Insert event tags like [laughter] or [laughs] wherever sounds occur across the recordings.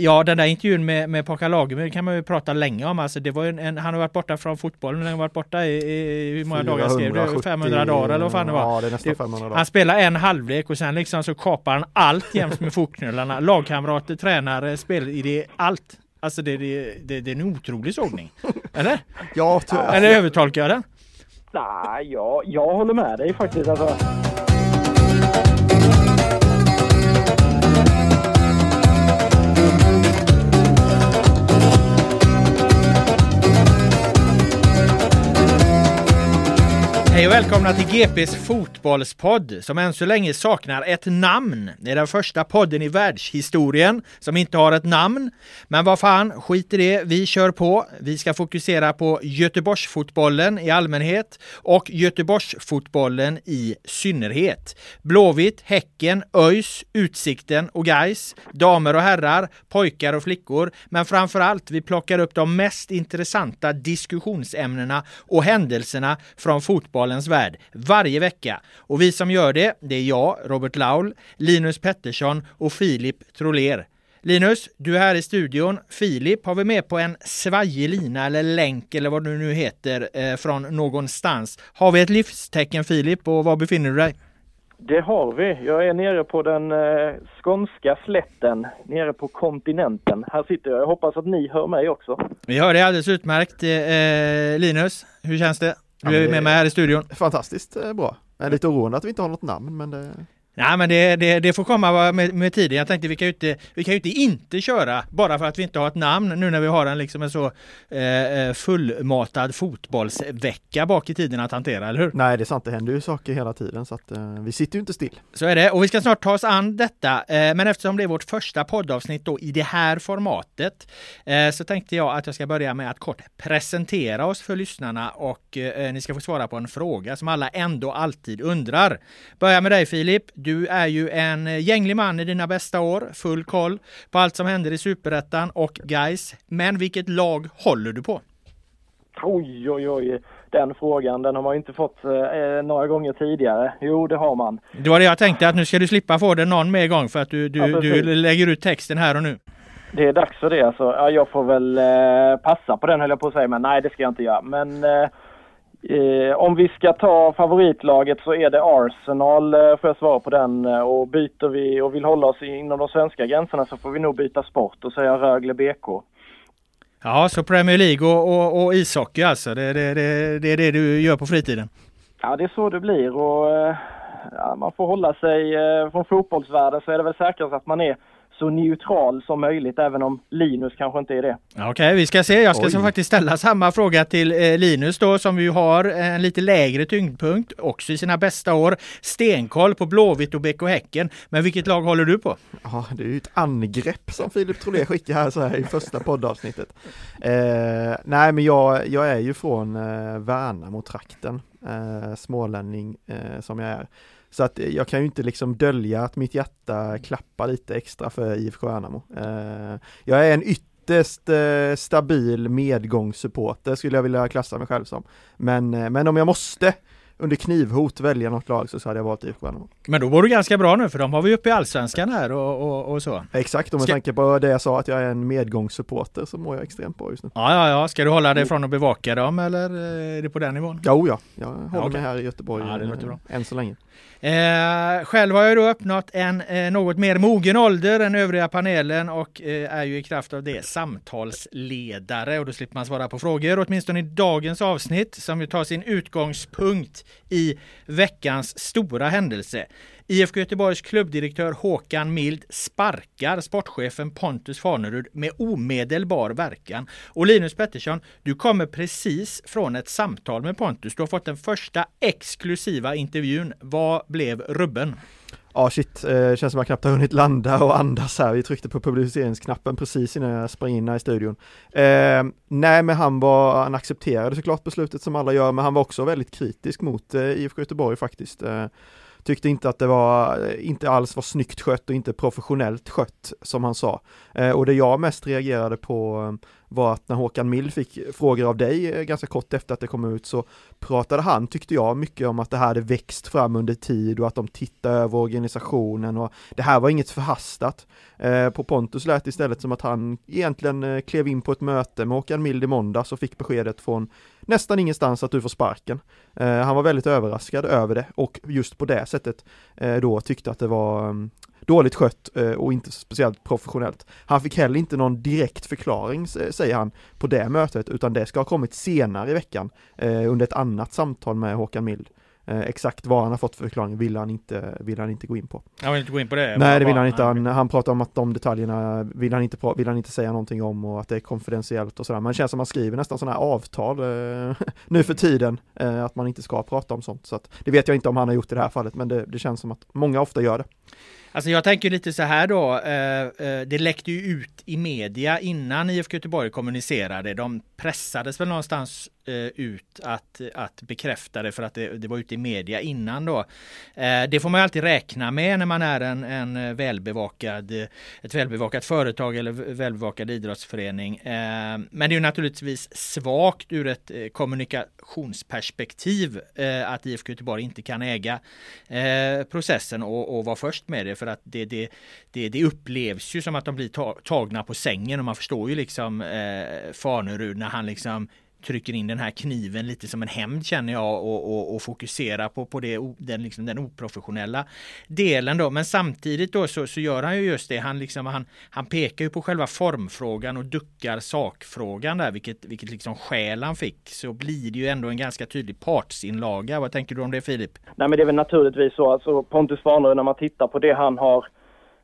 Ja, den där intervjun med, med Påkan Lagemyr kan man ju prata länge om. Alltså, det var en, en, han har varit borta från fotbollen, han har varit borta i, i hur många dagar skrev du? 500 dagar eller vad fan det var? Ja, det är nästan 500 dagar. Han spelar en halvlek och sen liksom så kapar han allt jäms med fotknölarna. [laughs] Lagkamrater, tränare, spelidé, allt. Alltså det, det, det, det är en otrolig sågning. Eller? Ja, tyvärr. Eller övertolkar jag den? Nej, jag, jag håller med dig faktiskt. Alltså. Hej och välkomna till GPs fotbollspodd som än så länge saknar ett namn. Det är den första podden i världshistorien som inte har ett namn. Men vad fan, skit i det. Vi kör på. Vi ska fokusera på Göteborgsfotbollen i allmänhet och Göteborgsfotbollen i synnerhet. Blåvitt, Häcken, ÖIS, Utsikten och Gais, damer och herrar, pojkar och flickor. Men framför allt, vi plockar upp de mest intressanta diskussionsämnena och händelserna från fotbollen fotbollens värld varje vecka. Och vi som gör det, det är jag, Robert Laul, Linus Pettersson och Filip Troler. Linus, du är här i studion. Filip har vi med på en svajig lina eller länk eller vad det nu heter eh, från någonstans. Har vi ett livstecken Filip och var befinner du dig? Det har vi. Jag är nere på den eh, skånska slätten, nere på kontinenten. Här sitter jag. Jag hoppas att ni hör mig också. Vi hör dig alldeles utmärkt. Eh, Linus, hur känns det? Du är med mig här i studion. Fantastiskt eh, bra. Jag är lite orolig att vi inte har något namn men det... Nej men det, det, det får komma med, med, tiden. Jag tänkte vi kan ju inte, vi kan ju inte inte köra bara för att vi inte har ett namn nu när vi har en liksom en så eh, fullmatad fotbollsvecka bak i tiden att hantera, eller hur? Nej det är sant, det händer ju saker hela tiden så att eh, vi sitter ju inte still. Så är det och vi ska snart ta oss an detta. Eh, men eftersom det är vårt första poddavsnitt då i det här formatet eh, så tänkte jag att jag ska börja med att kort presentera oss för lyssnarna och eh, ni ska få svara på en fråga som alla ändå alltid undrar. Börja med dig Filip. Du är ju en gänglig man i dina bästa år, full koll på allt som händer i Superettan och guys. Men vilket lag håller du på? Oj, oj, oj. Den frågan, den har man inte fått eh, några gånger tidigare. Jo, det har man. Det var det jag tänkte att nu ska du slippa få den någon mer gång för att du, du, Ja, du lägger ut texten här och nu. Det är dags för det alltså. Ja, jag får väl eh, passa på den höll jag på att säga, men nej det ska jag inte göra. Men eh, eh, om vi ska ta favoritlaget så är det Arsenal, eh, får jag svara på den. Eh, Och byter vi och vill hålla oss inom de svenska gränserna så får vi nog byta sport och säga Rögle BK. Ja, så Premier League och, och, och ishockey alltså. Det, det, det, det är det du gör på fritiden. Ja, det är så det blir och eh, ja, man får hålla sig eh, från fotbollsvärlden så är det väl säkrast att man är så neutral som möjligt även om Linus kanske inte är det. Okej, vi ska se. Jag ska Oj. faktiskt ställa samma fråga till eh, Linus då som ju har en lite lägre tyngdpunkt också i sina bästa år. Stenkoll på Blåvitt och BK Häcken. Men vilket lag håller du på? Ja, det är ju ett angrepp som Filip Trollé skickar här så här i första poddavsnittet. Eh, nej, men jag, jag är ju från eh, Värnamo-trakten, eh, smålänning eh, som jag är. Så att jag kan ju inte liksom dölja att mitt hjärta klappar lite extra för IFK Värnamo. Eh, jag är en ytterst eh, stabil medgångssupporter skulle jag vilja klassa mig själv som. Men, eh, men om jag måste under knivhot välja något lag så, hade jag valt IFK Värnamo. Men då var du ganska bra nu för de har vi uppe i Allsvenskan här och, och, och så. Exakt, om jag tänker på det jag sa att jag är en medgångssupporter så mår jag extremt bra just nu. Ja, ja, ja. Ska du hålla dig från att bevaka dem eller är det på den nivån? Jo, ja. Jag håller ja, okay. mig här i Göteborg ja, det låter bra. än så länge. Eh, själv har jag då uppnått en eh, något mer mogen ålder än övriga panelen och eh, är ju i kraft av det samtalsledare och då slipper man svara på frågor, åtminstone i dagens avsnitt som ju tar sin utgångspunkt i veckans stora händelse. IFK Göteborgs klubbdirektör Håkan Mild sparkar sportchefen Pontus Farnerud med omedelbar verkan. Och Linus Pettersson, du kommer precis från ett samtal med Pontus. Du har fått den första exklusiva intervjun. Vad blev rubben? Ja shit, eh, känns som jag knappt har hunnit landa och andas här. Vi tryckte på publiceringsknappen precis innan jag sprang in här i studion. Eh, nej men han var, han accepterade såklart beslutet som alla gör, men han var också väldigt kritisk mot eh, IFK Göteborg faktiskt. Eh, Tyckte inte att det var, inte alls var snyggt skött och inte professionellt skött som han sa. Eh, och det jag mest reagerade på eh, var att när Håkan Mild fick frågor av dig eh, ganska kort efter att det kom ut så pratade han, tyckte jag, mycket om att det här hade växt fram under tid och att de tittade över organisationen och det här var inget förhastat. Eh, på Pontus lät det istället som att han egentligen eh, klev in på ett möte med Håkan Mild i måndags och fick beskedet från nästan ingenstans att du får sparken. Eh, han var väldigt överraskad över det och just på det sättet eh, då tyckte att det var mm, dåligt skött eh, och inte speciellt professionellt. Han fick heller inte någon direkt förklaring, säger han, på det mötet, utan det ska ha kommit senare i veckan eh, under ett annat samtal med Håkan Mild. Eh, exakt vad han har fått för förklaring vill han inte, vill han inte gå in på. Han vill inte gå in på det? Nej, det vill han inte. Han, han pratar om att de detaljerna vill han, inte, vill han inte säga någonting om och att det är konfidentiellt och sådär. Men det känns som att man skriver nästan sådana här avtal eh, [laughs] nu för tiden, eh, att man inte ska prata om sånt. Så att, det vet jag inte om han har gjort i det här fallet, men det, det känns som att många ofta gör det. Alltså jag tänker lite så här då, eh, eh, det läckte ju ut i media innan IFK Göteborg kommunicerade. De pressades väl någonstans Eh, ut att, att bekräfta det för att det, det var ute i media innan då. Eh, det får man alltid räkna med när man är en, en välbevakad, ett välbevakat företag eller välbevakad idrottsförening. Eh, men det är naturligtvis svagt ur ett kommunikationsperspektiv att IFK Göteborg inte kan äga processen och, och vara först med det för att det, det, det, det upplevs ju som att de blir tagna på sängen och man förstår ju liksom Fanerud när han liksom trycker in den här kniven lite som en hämnd känner jag och, och, och fokuserar på, på det, den, liksom, den oprofessionella delen då. Men samtidigt då så, så gör han ju just det. Han, liksom, han, han pekar ju på själva formfrågan och duckar sakfrågan där, vilket, vilket liksom skäl han fick. Så blir det ju ändå en ganska tydlig partsinlaga. Vad tänker du om det Filip? Nej men det är väl naturligtvis så, alltså Pontus Farnerud när man tittar på det han har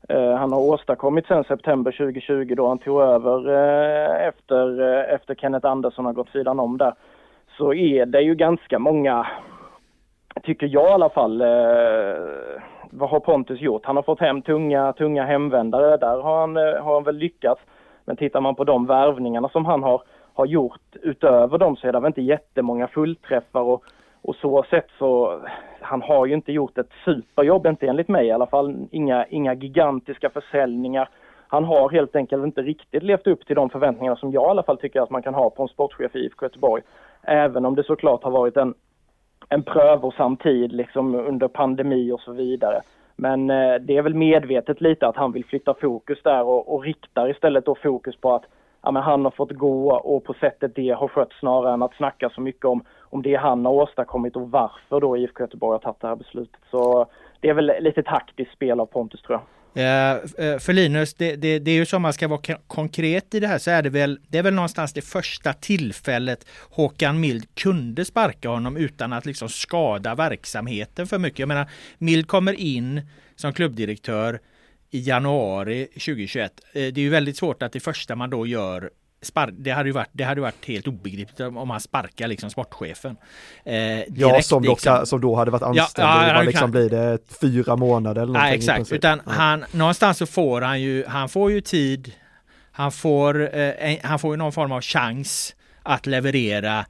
Eh, han har åstadkommit sedan september 2020 då han tog över eh, efter, eh, efter Kenneth Andersson har gått sidan om där. Så är det ju ganska många, tycker jag i alla fall, vad har Pontus gjort? Han har fått hem tunga, tunga hemvändare, där har han, har han väl lyckats. Men tittar man på de värvningarna som han har, har gjort utöver dem så är det väl inte jättemånga fullträffar och, och så sett så han har ju inte gjort ett superjobb, inte enligt mig i alla fall. Inga, inga gigantiska försäljningar. Han har helt enkelt inte riktigt levt upp till de förväntningar som jag i alla fall tycker att man kan ha på en sportchef i IFK Göteborg. Även om det såklart har varit en, en prövosam tid liksom under pandemi och så vidare. Men eh, det är väl medvetet lite att han vill flytta fokus där och, och riktar istället då fokus på att ja, men han har fått gå och på sättet det har skött snarare än att snacka så mycket om, om det han har åstadkommit och varför då IFK Göteborg har tagit det här beslutet. Så det är väl lite taktiskt spel av Pontus tror jag. Uh, för Linus, det, det, det, är ju som man ska vara konkret i det här så är det väl, det är väl någonstans det första tillfället Håkan Mild kunde sparka honom utan att liksom skada verksamheten för mycket. Jag menar, Mild kommer in som klubbdirektör i januari 2021. Eh, det är ju väldigt svårt att det första man då gör det hade ju varit, det hade varit helt obegripligt om han sparkar liksom sportchefen. Eh, direkt, ja, som, dock, liksom. som då hade varit anställd. Ja, ja, liksom kan... blir det fyra månader eller någonting. Ja, exakt, utan ja. han, någonstans så får han ju, han får ju tid, han får, eh, han får ju någon form av chans att leverera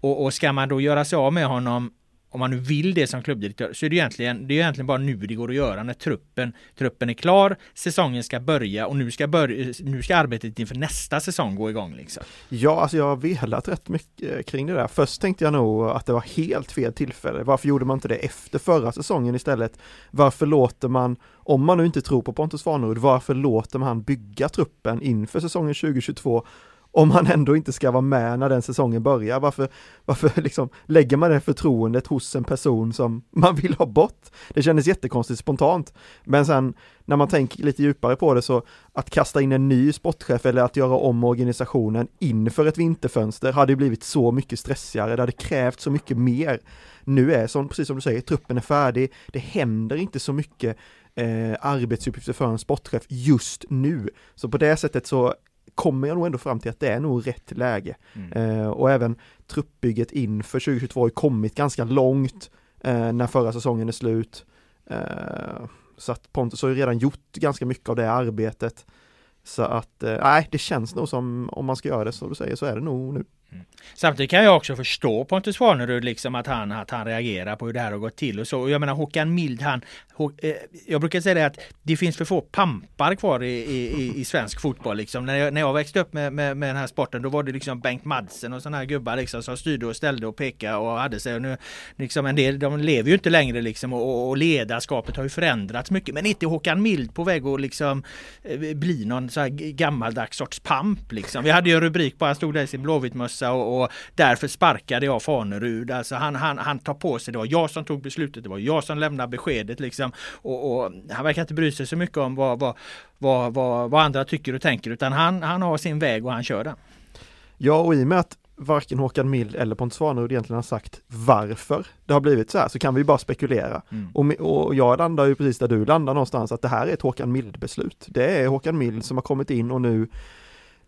och, och ska man då göra sig av med honom om man nu vill det som klubbdirektör, så är det egentligen, det är egentligen bara nu det går att göra när truppen, truppen är klar, säsongen ska börja och nu ska, börja, nu ska arbetet inför nästa säsong gå igång. Liksom. Ja, alltså jag har velat rätt mycket eh, kring det där. Först tänkte jag nog att det var helt fel tillfälle. Varför gjorde man inte det efter förra säsongen istället? Varför låter man, om man nu inte tror på Pontus Farnerud, varför låter man bygga truppen inför säsongen 2022 om man ändå inte ska vara med när den säsongen börjar. Varför, varför [laughs] liksom lägger man det förtroendet hos en person som man vill ha bort? Det kändes jättekonstigt spontant. Men sen när man tänker lite djupare på det så att kasta in en ny sportchef eller att göra om organisationen inför ett vinterfönster hade blivit så mycket stressigare. Det hade krävt så mycket mer. Nu är som, precis som du säger, truppen är färdig. Det händer inte så mycket eh, arbetsuppgifter för en sportchef just nu. Så på det sättet så kommer jag nog ändå fram till att det är nog rätt läge. Mm. Eh, och även truppbygget inför 2022 har kommit ganska långt eh, när förra säsongen är slut. Eh, så att Pontus har ju redan gjort ganska mycket av det arbetet. Så att, eh, nej, det känns nog som om man ska göra det som du säger så är det nog nu. Mm. Samtidigt kan jag också förstå Pontus Farnerud liksom att han, att han reagerar på hur det här har gått till och så. Jag menar Håkan Mild, han, eh, jag brukar säga det att det finns för få pampar kvar i, i, i svensk fotboll. Liksom. När, jag, när jag växte upp med, med, med den här sporten då var det liksom Bengt Madsen och sådana här gubbar liksom, som styrde och ställde och pekade och hade sig. Och nu, liksom, en del de lever ju inte längre liksom, och, och ledarskapet har ju förändrats mycket. Men inte Håkan Mild på väg att liksom, eh, bli någon så här gammaldags sorts pamp. Liksom. Vi hade ju en rubrik på, han stod där i sin blåvitmössa och, och därför sparkade jag Fanerud. Alltså han, han, han tar på sig, det var jag som tog beslutet, det var jag som lämnade beskedet liksom. Och, och han verkar inte bry sig så mycket om vad, vad, vad, vad, vad andra tycker och tänker utan han, han har sin väg och han kör den. Ja, och i och med att varken Håkan Mild eller Pontus Svanerud egentligen har sagt varför det har blivit så här så kan vi bara spekulera. Mm. Och, och jag landar ju precis där du landar någonstans att det här är ett Håkan Mild beslut. Det är Håkan Mild som har kommit in och nu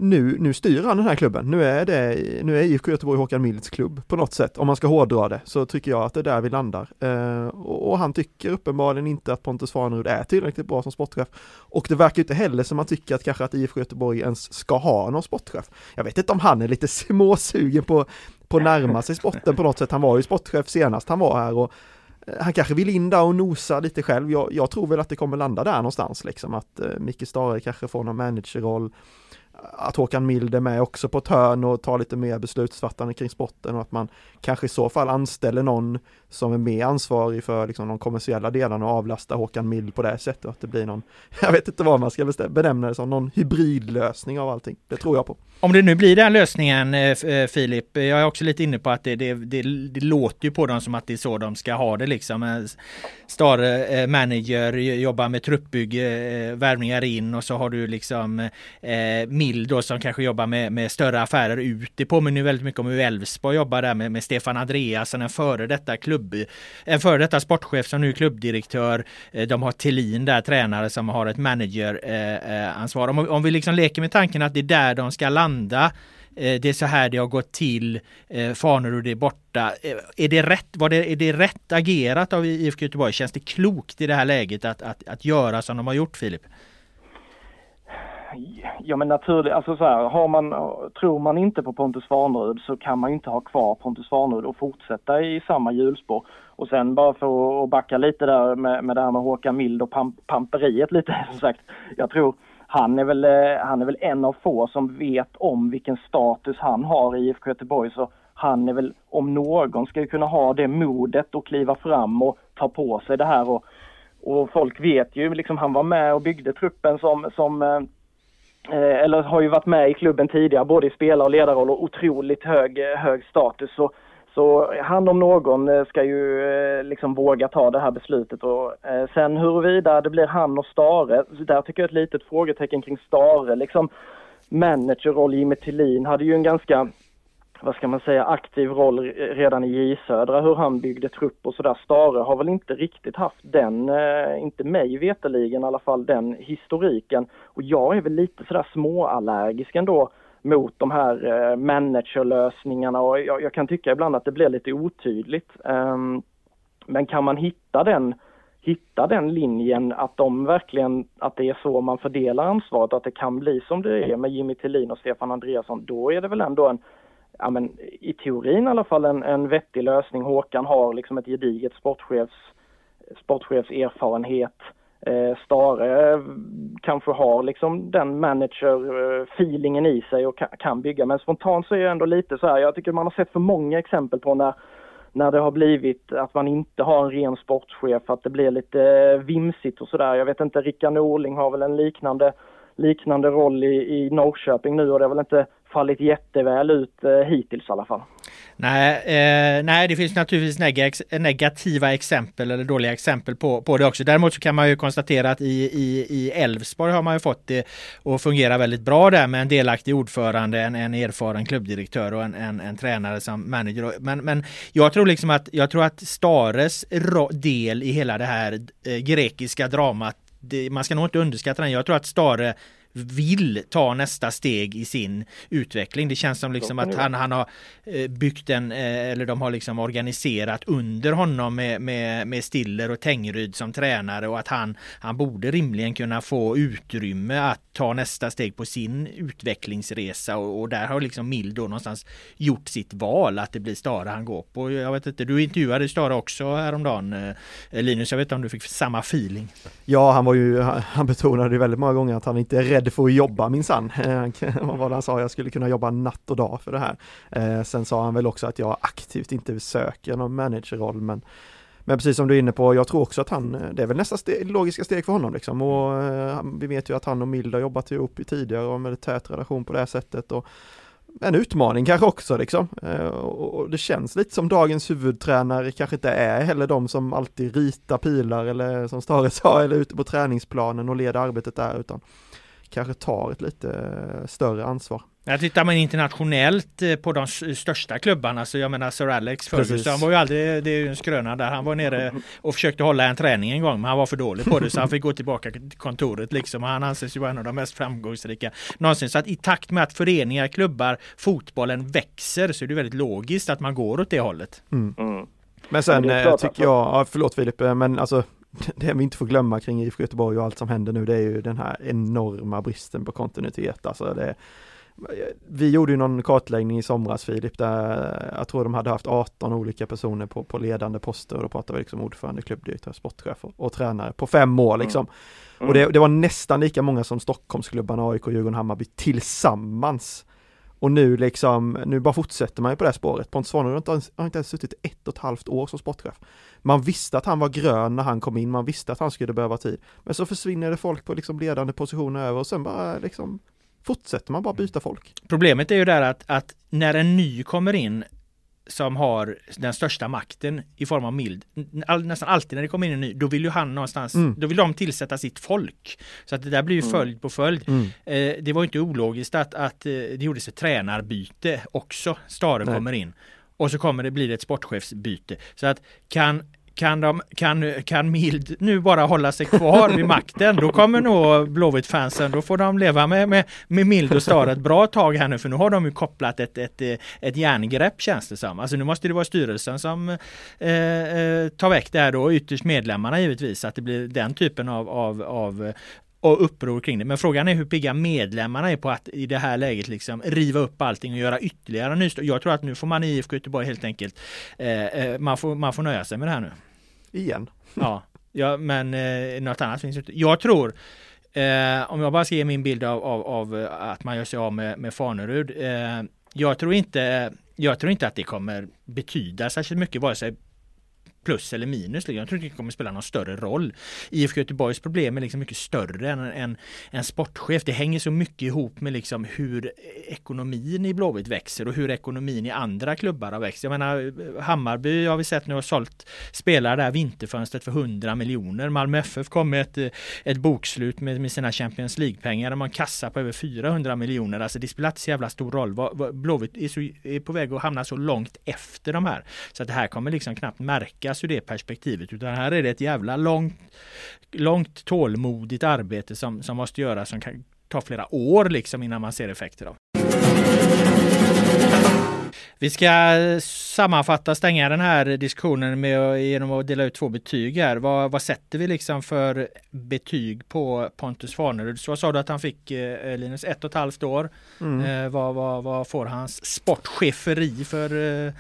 nu, nu styr han den här klubben. Nu är det, nu är IFK Göteborg Håkan Milds klubb på något sätt. Om man ska hårdra det så tycker jag att det är där vi landar. Eh, och, och, han tycker uppenbarligen inte att Pontus Farnerud är tillräckligt bra som sportchef. Och det verkar inte heller som man tycker att kanske att IFK Göteborg ens ska ha någon sportchef. Jag vet inte om han är lite [laughs] småsugen på, på att närma sig sporten på något sätt. Han var ju sportchef senast han var här och eh, han kanske vill in där och nosa lite själv. Jag, jag tror väl att det kommer landa där någonstans liksom att eh, Micke Stare kanske får någon managerroll att Håkan Mild är med också på ett hörn och tar lite mer beslutsfattande kring sporten och att man kanske i så fall anställer någon som är mer ansvarig för liksom de kommersiella delarna och avlastar Håkan Mild på det sättet och att det blir någon, [laughs] jag vet inte vad man ska benämna det som, någon hybridlösning av allting. Det tror jag på. Om det nu blir den lösningen eh, eh, Filip, eh, jag är också lite inne på att det, det, det, det låter ju på dem som att det är så de ska ha det liksom. Star manager, jobbar med truppbygge, värvningar in och så har du liksom eh, familj då som kanske jobbar med, med större affärer ut. Det påminner väldigt mycket om hur Elfsborg jobbar där med, med Stefan Andreasen, en före detta klubb, en före detta sportchef som nu är klubbdirektör. Eh, de har Tillin där, tränare som har ett manageransvar. Eh, eh, om, om vi liksom leker med tanken att det är där de ska landa det är så här det har gått till. Fanerud är borta. Är det, rätt, var det, är det rätt agerat av IFK Göteborg? Känns det klokt i det här läget att, att, att göra som de har gjort Filip? Ja men naturligt, alltså så här, har man, tror man inte på Pontus Farnerud så kan man ju inte ha kvar Pontus Farnerud och fortsätta i samma hjulspår. Och sen bara för att backa lite där med, med det här med Håkan Mild och pam, pamperiet lite [laughs] som sagt. Jag tror han är, väl, eh, han är väl en av få som vet om vilken status han har i IFK Göteborg. Så han är väl, om någon, ska ju kunna ha det modet och kliva fram och ta på sig det här. Och, och folk vet ju, liksom han var med och byggde truppen som, som eh Eh, eller har ju varit med i klubben tidigare, både i spelar och ledarroll och otroligt hög, eh, hög status. Så så han om någon eh, ska ju liksom våga ta det här beslutet och sen huruvida det blir han och Stare, där tycker jag ett litet frågetecken kring Stare. Liksom managerroll, Jimmy Tillin hade ju en ganska, vad ska man säga, aktiv roll redan i J Södra, hur han byggde trupp och sådär. Stare har väl inte riktigt haft den, eh, inte mig veteligen i alla fall, den historiken. Och jag är väl lite sådär småallergisk ändå mot de här eh, managerlösningarna och jag, jag, kan tycka ibland att det blir lite otydligt. Um, men kan man hitta den, hitta den linjen att de verkligen, att det är så man fördelar ansvaret, att det kan bli som det är med Jimmy Tillin och Stefan Andreasson, då är det väl ändå en, ja, men, i teorin i alla fall en, en vettig lösning. Håkan har liksom ett gediget sportchefs, sportchefserfarenhet. Eh, Stare eh, kanske har liksom den manager-feelingen eh, i sig och kan, kan bygga. Men spontant så är jag ändå lite så här, jag tycker man har sett för många exempel på när när det har blivit att man inte har en ren sportchef, att det blir lite eh, vimsigt och sådär. Jag vet inte, Rickard Norling har väl en liknande, liknande roll i, i Norrköping nu och det har väl inte fallit jätteväl ut eh, hittills i alla fall. Nej, eh, nej, det finns naturligtvis neg negativa exempel eller dåliga exempel på, på det också. Däremot så kan man ju konstatera att i, i, i Elfsborg har man ju fått det att fungera väldigt bra där med en delaktig ordförande, en, en erfaren klubbdirektör och en, en, en tränare som manager. Men, men jag tror liksom att jag tror att Stares del i hela det här eh, grekiska dramat det, man ska nog inte underskatta den. Jag tror att Stare vill ta nästa steg i sin utveckling. Det känns som liksom att han, han har eh, byggt en, eh, eller de har liksom organiserat under honom med, med, med Stiller och Tengryd som tränare och att han, han borde rimligen kunna få utrymme att ta nästa steg på sin utvecklingsresa och, och där har liksom Mild då någonstans gjort sitt val att det blir Stara han går på. Jag vet inte, du intervjuade Stara också häromdagen eh, Linus, jag vet inte om du fick samma feeling? Ja, han var ju, han betonade ju väldigt många gånger att han inte är rädd för får jobba minsann. [laughs] Eh, vad var det han sa, jag skulle kunna jobba natt och dag för det här. Eh, sen sa han väl också att jag aktivt inte söker någon managerroll men men precis som du är inne på, jag tror också att han, eh, det är väl nästa steg, logiska steg för honom liksom och eh, vi vet ju att han och Mild har jobbat ihop tidigare och med tät relation på det här sättet och en utmaning kanske också liksom. Eh, och det känns lite som dagens huvudtränare kanske inte är heller de som alltid ritar pilar eller som Stare sa, eller ute på träningsplanen och leder arbetet där utan kanske tar ett lite eh, större ansvar. Jag tittar man internationellt eh, på de största klubbarna så jag menar Sir Alex Ferguson var ju aldrig, det är ju en skröna där, han var nere och försökte hålla en träning en gång men han var för dålig på det så han fick gå tillbaka till kontoret liksom han anses ju vara en av de mest framgångsrika någonsin. Så att i takt med att föreningar, klubbar, fotbollen växer så är det väldigt logiskt att man går åt det hållet. Mm. Mm. Men sen men eh, tycker jag, förlåt Filip, men alltså det vi inte får glömma kring IFK Göteborg och allt som händer nu det är ju den här enorma bristen på kontinuitet. Alltså det, vi gjorde ju någon kartläggning i somras Filip, där jag tror de hade haft 18 olika personer på, på ledande poster och då pratar vi liksom ordförande, klubbdirektör, sportchef och, och tränare på fem år liksom. Mm. Mm. Och det, det, var nästan lika många som Stockholmsklubbarna, AIK, Djurgården, Hammarby tillsammans. Och nu liksom, nu bara fortsätter man ju på det här spåret. Pontus Svanerud har inte, ens, har inte ens suttit ett och ett halvt år som sportchef. Man visste att han var grön när han kom in, man visste att han skulle behöva tid. Men så försvinner det folk på liksom ledande positioner över och sen bara liksom fortsätter man bara byta folk. Problemet är ju där att, att när en ny kommer in som har den största makten i form av mild. All, nästan alltid när det kommer in en ny, då vill ju han någonstans, mm. då vill de tillsätta sitt folk. Så att det där blir ju mm. följd på följd. Mm. Eh, det var inte ologiskt att, att eh, det gjordes ett tränarbyte också. Stare kommer in. Och så kommer det bli ett sportchefsbyte. Så att kan kan, de, kan, kan Mild nu bara hålla sig kvar vid makten, då kommer nog Blåvitt-fansen, då får de leva med, med, med Mild och Star ett bra tag här nu, för nu har de ju kopplat ett, ett, ett järngrepp känns det som. Alltså nu måste det vara styrelsen som eh, eh tar väck det här då, ytterst medlemmarna givetvis, att det blir den typen av, av, av och uppror kring det. Men frågan är hur pigga medlemmarna är på att i det här läget liksom riva upp allting och göra ytterligare nystart. Jag tror att nu får man i IFK Göteborg helt enkelt, eh, eh man, får, man får nöja sig med det här nu igen. Ja, ja men eh, något annat finns inte. Jag tror eh, om jag bara ska ge min bild av, av, av eh, att man gör sig av med, med Fanerud. Eh, jag tror inte jag tror inte att det kommer betyda särskilt mycket vare sig plus eller minus. Liksom. Jag tror inte det kommer spela någon större roll. IFK Göteborgs problem är liksom mycket större än en, en sportchef. Det hänger så mycket ihop med liksom hur ekonomin i Blåvitt växer och hur ekonomin i andra klubbar har växt. Jag menar Hammarby har vi sett nu har sålt spelare där vinterfönstret för 100 miljoner. Malmö FF kom med ett, ett bokslut med, med sina Champions League-pengar. De har en kassa på över 400 miljoner. Alltså det spelar inte så jävla stor roll. Blåvitt är, så, är på väg att hamna så långt efter de här. Så att det här kommer liksom knappt märkas ur det perspektivet utan här är det ett jävla långt, långt tålmodigt arbete som, som måste göras som kan ta flera år liksom innan man ser effekter av. Vi ska sammanfatta, stänga den här diskussionen med, genom att dela ut två betyg här. Vad, vad sätter vi liksom för betyg på Pontus Farnerud? Så sa du att han fick eh, Linus ett och ett halvt år. Mm. Eh, vad, vad, vad, får hans sportcheferi för eh,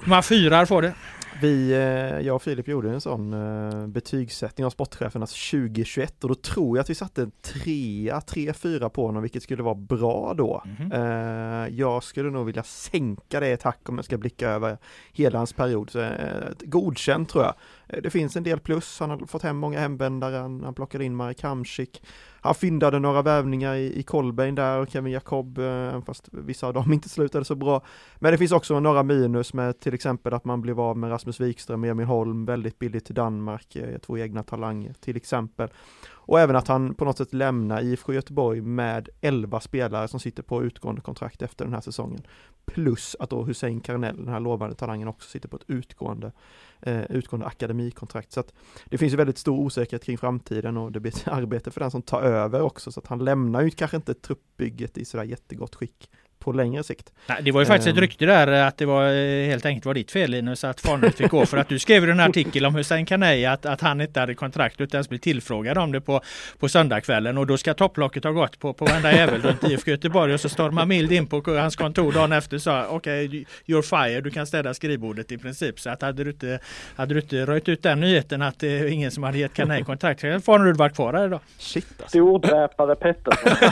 hur många fyrar får det? Vi, eh, jag och Filip gjorde en sån eh, betygssättning av sportchefernas 2021 och då tror jag att vi satte en trea, tre, fyra på honom, vilket skulle vara bra då. Mm -hmm. Jag skulle nog vilja sänka det ett hack om jag ska blicka över hela hans period. Så, godkänt tror jag. Det finns en del plus, han har fått hem många hemvändare, han, han plockade in Marek Hamsik. Han fyndade några värvningar i, i Kolbein där och Kevin Jacob, eh, fast vissa av dem [laughs] inte slutade så bra. Men det finns också några minus med till exempel att man blev av med Rasmus Wikström, Emil Holm väldigt billigt till Danmark, eh, två egna talanger till exempel. Och även att han på något sätt lämnar IFK Göteborg med 11 spelare som sitter på utgående kontrakt efter den här säsongen. Plus att då Hussein Karnell, den här lovande talangen, också sitter på ett utgående, eh, utgående akademikontrakt. Så att det finns ju väldigt stor osäkerhet kring framtiden och det blir ett [laughs] arbete för den som tar över också. Så att han lämnar ju kanske inte truppbygget i sådär jättegott skick på längre sikt. Nej, det var ju faktiskt um, ett ehm. rykte där att det var eh, helt enkelt var ditt fel Linus att Farnerud fick gå för att du skrev en artikel om Hussein Kanei att, att han inte hade kontrakt utan ens blev tillfrågad om det på, på söndagskvällen och då ska topplocket ha gått på, på varenda jävel runt IFK Göteborg och så stormar Mild in på hans kontor dagen efter och sa okej okay, you're fired, du kan städa skrivbordet i princip så att hade du inte, hade du inte röjt ut den nyheten att det är ingen som hade gett Kanei kontrakt så hade Farnerud varit kvar här idag. Shit alltså. Stordräpare Pettersson.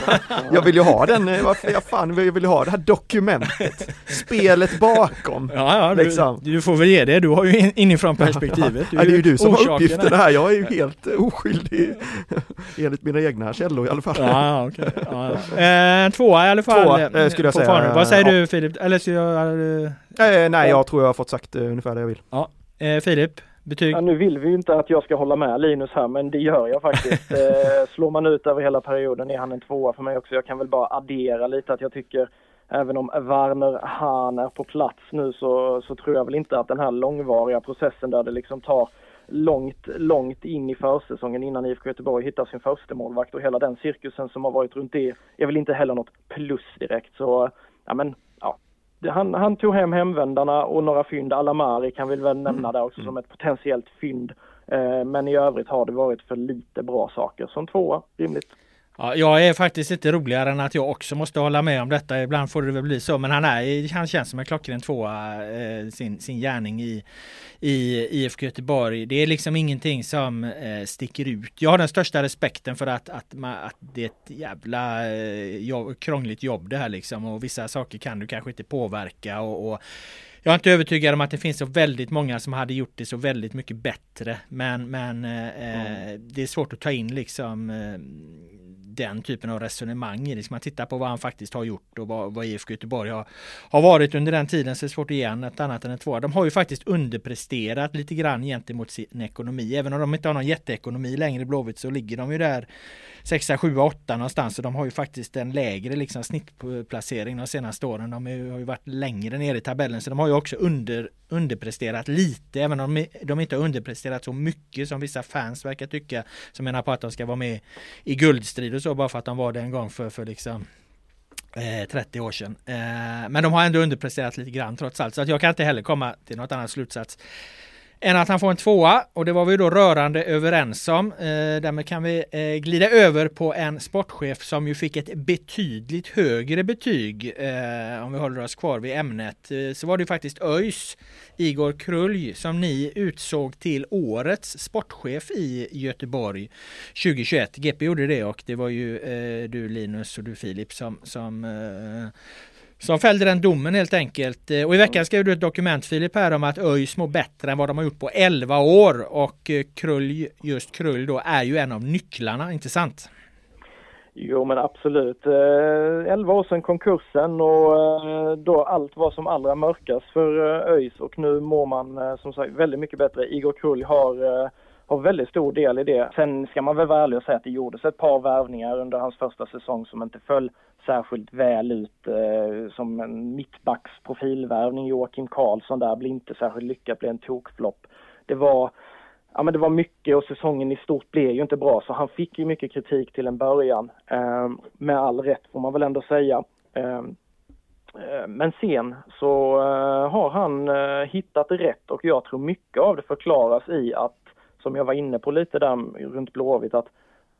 [laughs] jag vill ju ha den, eh, varför jag fan vill, vill ha det här dokumentet, spelet bakom. Ja, ja du, liksom. du, får väl ge det, du har ju inifrån perspektivet. Du ja, det är ju du som har uppgifterna här, jag är ju helt oskyldig [laughs] enligt mina egna källor i alla fall. Ja, okay. ja, ja. Eh, tvåa i alla fall. Tvåa, eh, skulle jag säga. Farne. Vad säger du Filip? Eller ska jag... Eh, nej, jag tror jag har fått sagt eh, ungefär det jag vill. Ja. Eh, Filip? Betyg? Ja, nu vill vi ju inte att jag ska hålla med Linus här, men det gör jag faktiskt. [laughs] eh, slår man ut över hela perioden är han en tvåa för mig också. Jag kan väl bara addera lite att jag tycker även om Werner Hahn är på plats nu så, så tror jag väl inte att den här långvariga processen där det liksom tar långt, långt in i försäsongen innan IFK Göteborg hittar sin första målvakt och hela den cirkusen som har varit runt det är väl inte heller något plus direkt. Så ja men ja, han, han tog hem hemvändarna och några fynd. Alamari kan vi väl nämna där också som ett potentiellt fynd. Eh, men i övrigt har det varit för lite bra saker. Som tvåa, rimligt. Ja, jag är faktiskt inte roligare än att jag också måste hålla med om detta. Ibland får det väl bli så, men han, är, han känns som en klockren tvåa, eh, sin, sin gärning i, i IFK Göteborg. Det är liksom ingenting som eh, sticker ut. Jag har den största respekten för att, att, att det är ett jävla eh, jobb, krångligt jobb det här liksom och vissa saker kan du kanske inte påverka och, och jag är inte övertygad om att det finns så väldigt många som hade gjort det så väldigt mycket bättre. Men, men mm. det är svårt att ta in liksom eh, den typen av resonemang i det. man tittar på vad han faktiskt har gjort och vad, vad IFK Göteborg har, har varit under den tiden så är det svårt att ge ett annat än ett tvåa. De har ju faktiskt underpresterat lite grann gentemot sin ekonomi. Även om de inte har någon jätteekonomi längre i Blåvitt så ligger de ju där 6, 7, 8 någonstans. Så de har ju faktiskt en lägre liksom, snittplacering de senaste åren. De har ju varit längre ner i tabellen så de har ju också under, underpresterat lite. Även om de inte har underpresterat så mycket som vissa fans verkar tycka. Som menar på att de ska vara med i guldstrid och så bara för att de var det en gång för, för liksom eh, 30 år sedan. Eh, men de har ändå underpresterat lite grann trots allt. Så att jag kan inte heller komma till något annat slutsats än att han får en tvåa och det var vi då rörande överens om. Eh, därmed kan vi eh, glida över på en sportchef som ju fick ett betydligt högre betyg. Eh, om vi håller oss kvar vid ämnet eh, så var det faktiskt ÖIS Igor Krulj som ni utsåg till årets sportchef i Göteborg 2021. GP gjorde det och det var ju eh, du Linus och du Filip som, som eh, som fällde den domen helt enkelt. Eh, och i veckan skrev du ett dokument Filip här om att ÖIS mår bättre än vad de har gjort på 11 år och eh, Krull, just Krull då är ju en av nycklarna, inte sant? Jo men absolut. 11 eh, år sedan konkursen och då allt var som allra mörkast för ÖIS och nu mår man som sagt väldigt mycket bättre. Igor Krull har har väldigt stor del i det. Sen ska man väl vara ärlig och säga att det gjordes ett par värvningar under hans första säsong som inte föll särskilt väl ut eh, som en mittbacks profilvärvning. Joakim Karlsson där blev inte särskilt lyckad, blev en tokflopp. Det var, ja, men det var mycket och säsongen i stort blev ju inte bra så han fick ju mycket kritik till en början. Eh, med all rätt får man väl ändå säga. Ehm, eh, men sen så eh, har han eh, hittat rätt och jag tror mycket av det förklaras i att, som jag var inne på lite där runt Blåvitt, att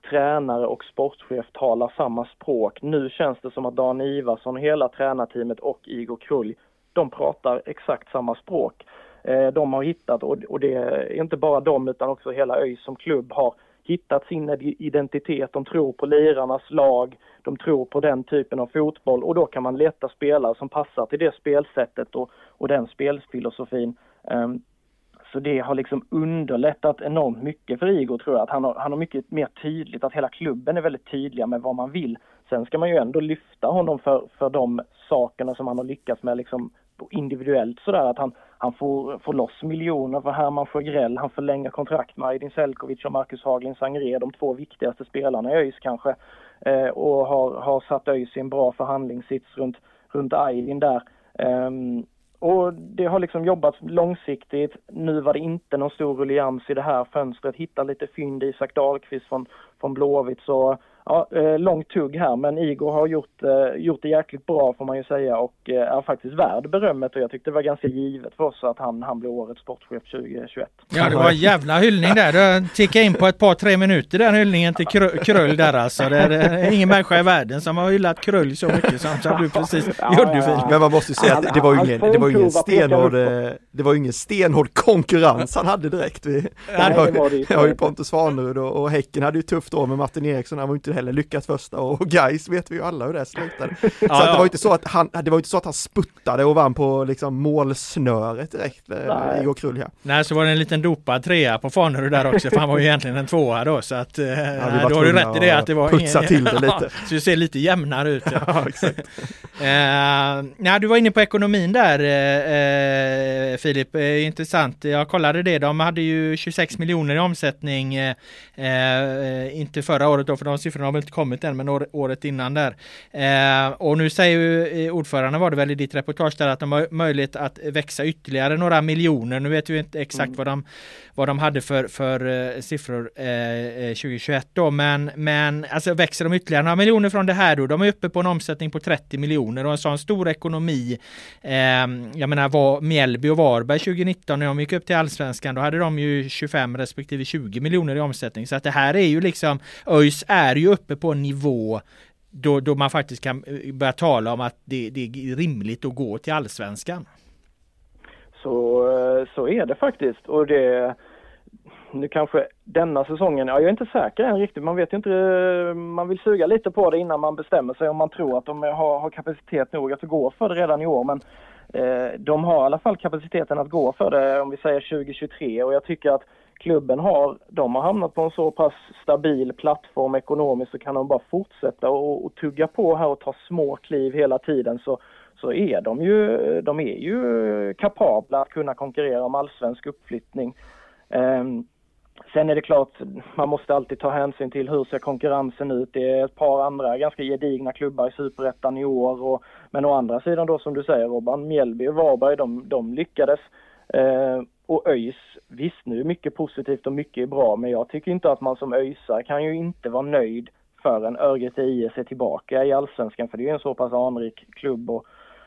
tränare och sportchef talar samma språk. Nu känns det som att Dan Ivarsson, hela tränarteamet och Igor Krull, de pratar exakt samma språk. Eh, de har hittat, och det är inte bara de utan också hela ÖIS som klubb har hittat sin identitet, de tror på lirarnas lag, de tror på den typen av fotboll och då kan man leta spelare som passar till det spelsättet och, och den spelfilosofin. Ehm, så det har liksom underlättat enormt mycket för Igor tror jag. Att han har, han har mycket mer tydligt, att hela klubben är väldigt tydliga med vad man vill. Sen ska man ju ändå lyfta honom för, för de sakerna som han har lyckats med liksom individuellt sådär att han, han får, får loss miljoner för Herman Sjögrell, han förlänger kontrakt med Aydin Selkovic och Marcus Haglin Sangré, de två viktigaste spelarna i ÖIS kanske. Eh, och har, har satt ÖIS i en bra förhandlingssits runt, runt Aydin där. Um, och det har liksom jobbats långsiktigt. Nu var det inte någon stor ruljans i det här fönstret. Hitta lite fynd Isak Dahlqvist från, från Blåvitt. Så ja, eh, långt tugg här men Igor har gjort, eh, gjort det jäkligt bra får man ju säga och eh, är faktiskt värd berömmet och jag tyckte det var ganska givet för oss att han, han blev årets sportchef 2021. Ja det var en jävla hyllning där. Du tickade in på ett par tre minuter den hyllningen till Krull där alltså. Det är ingen människa i världen som har hyllat Krull så mycket som, som du precis ja, gjorde ja, ja. Men man måste ju säga att det var ju ingen, det var ingen stenhård, det var ingen stenhård konkurrens han hade direkt. Vi, Nej, det var det, det var ju Pontus Svanerud och, och Häcken hade ju tufft år med Martin Eriksson. Han var inte heller lyckat första och guys vet vi ju alla hur det slutade. [laughs] Så ja, att det var inte så att han, det var inte så att han sputtade och vann på liksom målsnöret direkt, eh, Igor Krull här. Nej, så var det en liten dopad trea på Fanerud där också, för han var ju egentligen en tvåa då, så att eh, ja, då har du rätt i det att det var putsa ingen, till det [laughs] lite. så det ser lite jämnare ut. Ja. [laughs] ja exakt. eh, nej, du var inne på ekonomin där Filip, intressant. Jag kollade det, de hade ju 26 miljoner i omsättning, inte förra året då, för de siffrorna har väl inte kommit än, men året innan där. Eh, och nu säger ju eh, ordföranden var det väl i ditt reportage där att de har möjlighet att växa ytterligare några miljoner. Nu vet vi inte exakt mm. vad, de, vad de hade för, för uh, siffror uh, 2021 då, men, men alltså växer de ytterligare några miljoner från det här då? De är uppe på en omsättning på 30 miljoner och en sån stor ekonomi. Uh, jag menar var Mjällby och Varberg 2019 när de gick upp till allsvenskan, då hade de ju 25 respektive 20 miljoner i omsättning. Så att det här är ju liksom, ÖIS är ju uppe på en nivå då, då man faktiskt kan eh, börja tala om att det, det är rimligt att gå till allsvenskan. Så, eh, så är det faktiskt. Och det nu kanske denna säsongen, ja jag är inte säker än riktigt, man vet inte, eh, man vill suga lite på det innan man bestämmer sig om man tror att de har, har kapacitet nog att gå för det redan i år. Men eh, de har i alla fall kapaciteten att gå för det om vi säger 2023 och jag tycker att klubben har, de har hamnat på en så pass stabil plattform ekonomiskt så kan de bara fortsätta och, och tugga på här och ta små kliv hela tiden så, så är de ju, de är ju kapabla att kunna konkurrera om allsvensk uppflyttning. Um, Sen är det klart, man måste alltid ta hänsyn till hur ser konkurrensen ut. Det är ett par andra ganska gedigna klubbar i Superettan i år. Och, men å andra sidan då som du säger Robban, Mjällby och Varberg, de, de lyckades. Eh, och ÖIS, visst nu är mycket positivt och mycket är bra, men jag tycker inte att man som ÖISare kan ju inte vara nöjd förrän Örgryte IS är tillbaka i Allsvenskan, för det är ju en så pass anrik klubb och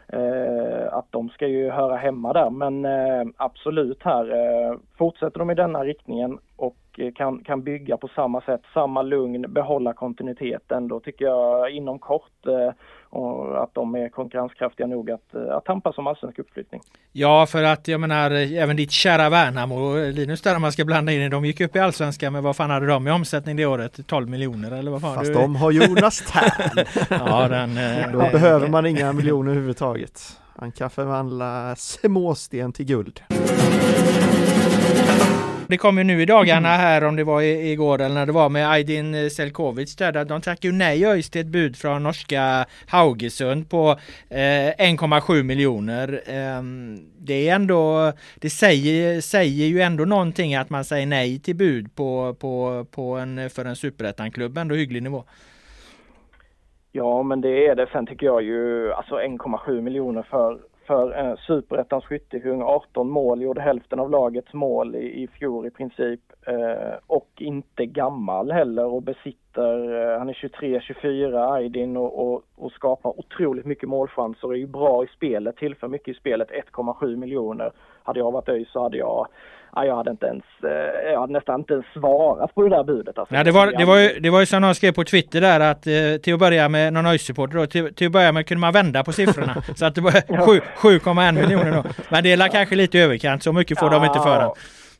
eh, att de ska ju höra hemma där. Men eh, absolut här, eh, fortsätter de i denna riktningen och eh, kan, kan bygga på samma sätt, samma lugn, behålla kontinuiteten, då tycker jag inom kort eh, och att de är konkurrenskraftiga nog att, eh, att tampas om allsvensk uppflyttning. Ja, för att jag menar även ditt kära Värnamo, Linus där man ska blanda in de gick upp i allsvenskan men vad fan hade de i omsättning det året? 12 miljoner eller vad fan? Fast du... de har Jonas Tern. [laughs] ja, den, eh, Då behöver man inga miljoner överhuvudtaget. Han kan förvandla småsten till guld. Det kom ju nu i dagarna här om det var igår eller när det var med Aydin Selkovic där. De tackade ju nej ÖIS till ett bud från norska Haugesund på eh, 1,7 miljoner. Eh, det är ändå, det säger, säger ju ändå någonting att man säger nej till bud på, på, på en, för en superettan-klubb, ändå hygglig nivå. Ja, men det är det. Sen tycker jag ju, alltså 1,7 miljoner för för eh, superettans skyttekung, 18 mål, gjorde hälften av lagets mål i, i fjol i princip. Eh, och inte gammal heller och besitter eh, han är 23-24 Aydin och, och, och skapar otroligt mycket målchanser och är ju bra i spelet, tillför mycket i spelet, 1,7 miljoner. Hade jag varit ÖIS så hade jag ja, jag hade inte ens, jag hade nästan inte ens svarat på det där budet. Alltså. Ja, det, var, det, var ju, det var ju som någon skrev på Twitter där att till att börja med, någon ÖIS-supporter då, till, till att börja med kunde man vända på siffrorna. [laughs] så att det var 7,1 miljoner då. Men det är kanske lite överkant, så mycket får ja, de inte för den.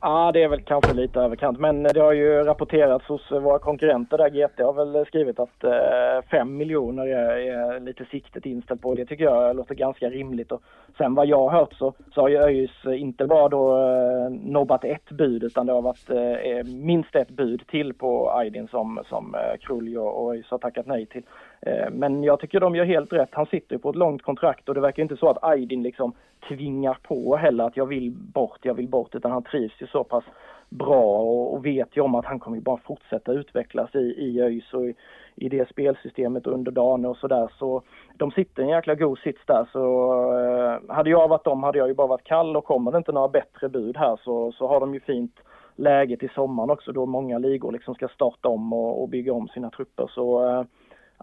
Ja, det är väl kanske lite överkant. Men det har ju rapporterats hos våra konkurrenter där. GT har väl skrivit att eh, 5 miljoner är, är, lite siktet inställt på. Det tycker jag låter ganska rimligt. Och sen vad jag har hört så, så har ju ÖIS inte bara då eh, nobbat ett bud utan det har varit eh, minst ett bud till på Aydin som, som eh, Krulj och, och ÖIS har tackat nej till. Eh, men jag tycker de gör helt rätt. Han sitter ju på ett långt kontrakt och det verkar inte så att Aydin liksom tvingar på heller att jag vill bort, jag vill bort, utan han trivs ju så pass bra och, och vet ju om att han kommer bara fortsätta utvecklas i, i ÖIS och i, i det spelsystemet under dagen och sådär. Så de sitter i en jäkla god sits där. Så eh, hade jag varit dem hade jag ju bara varit kall och kommer det inte några bättre bud här så, så har de ju fint läge till sommaren också då många ligor liksom ska starta om och, och bygga om sina trupper. Så eh,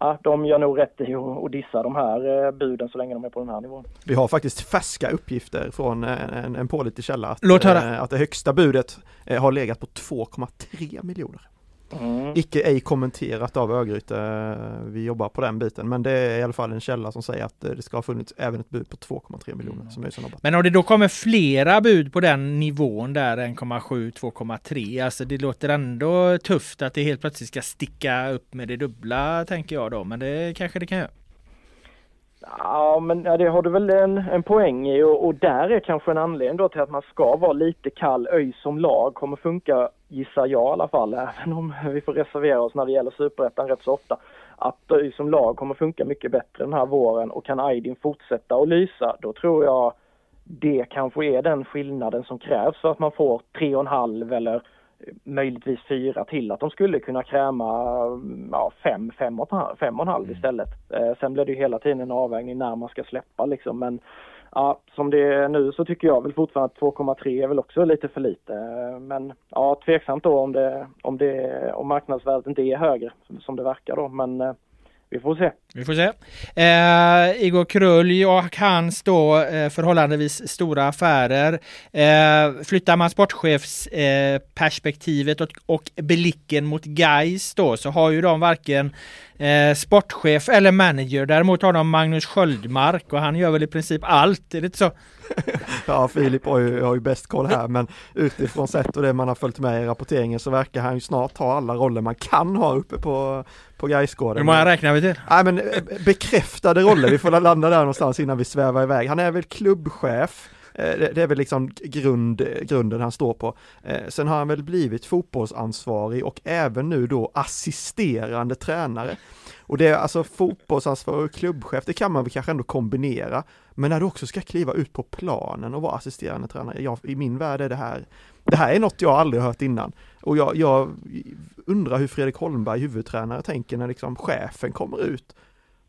ja, de gör nog rätt i att dissa de här eh, buden så länge de är på den här nivån. Vi har faktiskt färska uppgifter från eh, en, en pålitlig källa att, Låt höra. att det högsta budet har legat på 2,3 miljoner. Mm. Icke ej kommenterat av Örgryte, vi jobbar på den biten men det är i alla fall en källa som säger att det ska ha funnits även ett bud på 2,3 miljoner mm. som nobbat. Men om det då kommer flera bud på den nivån där 1,7, 2,3, alltså det låter ändå tufft att det helt plötsligt ska sticka upp med det dubbla tänker jag då, men det kanske det kan göra. Ja, men ja, det har du väl en, en poäng i och, och, där är kanske en anledning då till att man ska vara lite kall. ÖIS som lag kommer funka, gissar jag i alla fall, även om vi får reservera oss när det gäller superettan rätt så ofta. Att ÖIS som lag kommer funka mycket bättre den här våren och kan Aydin fortsätta att lysa, då tror jag det kanske är den skillnaden som krävs för att man får tre och en halv eller möjligtvis fyra till att de skulle kunna kräma ja, fem, fem och, fem och en halv mm. istället. Eh, sen blir det ju hela tiden en avvägning när man ska släppa liksom men ja, som det är nu så tycker jag väl fortfarande att 2,3 är väl också lite för lite. Men ja, tveksamt då om det, om det, om marknadsvärdet inte är högre som det verkar då men eh, vi får se. Vi får se. Eh, Igor Krölj och hans då eh, förhållandevis stora affärer. Eh, flyttar man sportchefsperspektivet eh, och, och blicken mot Geis då så har ju de varken eh, sportchef eller manager. Däremot har de Magnus Sköldmark och han gör väl i princip allt, är det inte så? [laughs] ja, Filip har ju, har ju bäst koll här, men utifrån sett och det man har följt med i rapporteringen så verkar han ju snart ha alla roller man kan ha uppe på, på Gaisgården. Hur många räknar vi till? Nej, men eh, bekräftade roller, vi får landa där någonstans innan vi svävar iväg. Han är väl klubbchef, Eh, det är väl liksom grund, grunden han står på. Eh, sen har han väl blivit fotbollsansvarig och även nu då assisterande tränare. Och det är alltså fotbollsansvarig och klubbchef, det kan man väl kanske ändå kombinera. Men när du också ska kliva ut på planen och vara assisterande tränare, jag, i min värld är det här, det här är något jag aldrig hört innan. Och jag, jag undrar hur Fredrik Holmberg, huvudtränare, tänker när liksom chefen kommer ut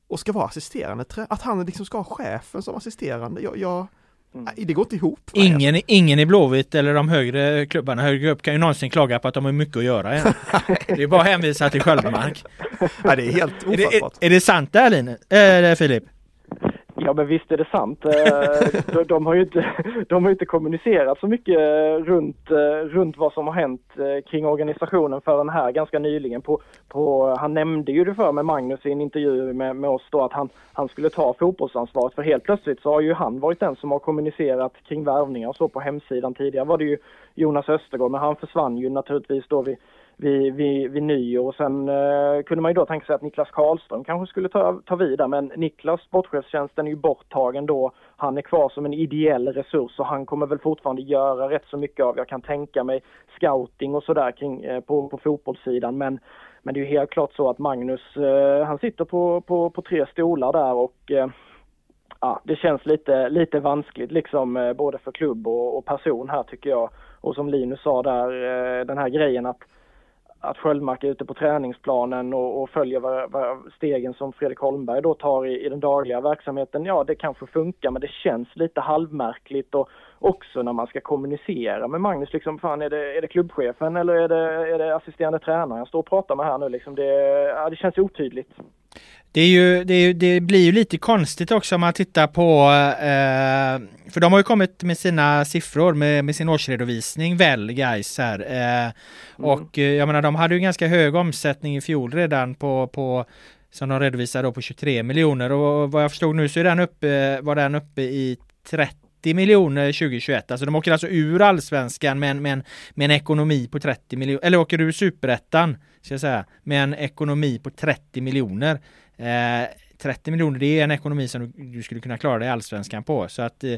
och ska vara assisterande tränare, att han liksom ska ha chefen som assisterande. Jag, jag Mm. Det går inte ihop. Ingen, ingen i Blåvitt eller de högre klubbarna högre upp kan ju någonsin klaga på att de har mycket att göra. Igen. [laughs] det är bara att hänvisa till Sköldmark. ja, det är helt ofattbart. Är det, är, är det sant där Linus? Äh, Filip? Ja men visst är det sant. Eh, de, de, har ju inte, de har inte kommunicerat så mycket eh, runt, eh, runt vad som har hänt kring organisationen förrän här ganska nyligen. På, på, han nämnde ju det för mig, Magnus, i en intervju med, med oss då att han, han skulle ta fotbollsansvaret. För helt plötsligt så har ju han varit den som har kommunicerat kring värvningar och så på hemsidan. Tidigare var det ju Jonas Östergård, men han försvann ju naturligtvis då vid vid, vid, vid nyår. Och sen eh, kunde man ju då tänka sig att Niklas Karlström kanske skulle ta, ta vid men Niklas sportchefstjänsten är ju borttagen då. Han är kvar som en ideell resurs och han kommer väl fortfarande göra rätt så mycket av, jag kan tänka mig, scouting och sådär kring, eh, på, på fotbollssidan. Men, men det är ju helt klart så att Magnus, eh, han sitter på, på, på tre stolar där och eh, ja, det känns lite, lite vanskligt liksom eh, både för klubb och, och person här tycker jag. Och som Linus sa där, eh, den här grejen att att Sköldmark är ute på träningsplanen och, och följer vad, vad stegen som Fredrik Holmberg då tar i, i, den dagliga verksamheten. Ja, det kanske funkar, men det känns lite halvmärkligt och, också när man ska kommunicera med Magnus. Liksom, fan, är, det, är det klubbchefen eller är det, är det assisterande tränaren jag står och pratar med här nu? Liksom, det, ja, det känns otydligt. Det, är ju, det, är, det, blir ju lite konstigt också om man tittar på, eh, för de har ju kommit med sina siffror med, med sin årsredovisning väl guys här. Eh, mm. Och eh, jag menar de hade ju ganska hög omsättning i fjol redan på, på som de redovisar då på 23 miljoner och vad jag förstod nu så är den uppe, var den uppe i 30 30 miljoner 2021. Alltså de åker alltså ur allsvenskan med en, med en, med en ekonomi på 30 miljoner, eller åker ur superettan, ska jag säga, med en ekonomi på 30 miljoner. Eh, 30 miljoner, det är en ekonomi som du, skulle kunna klara dig i allsvenskan på. Så att eh,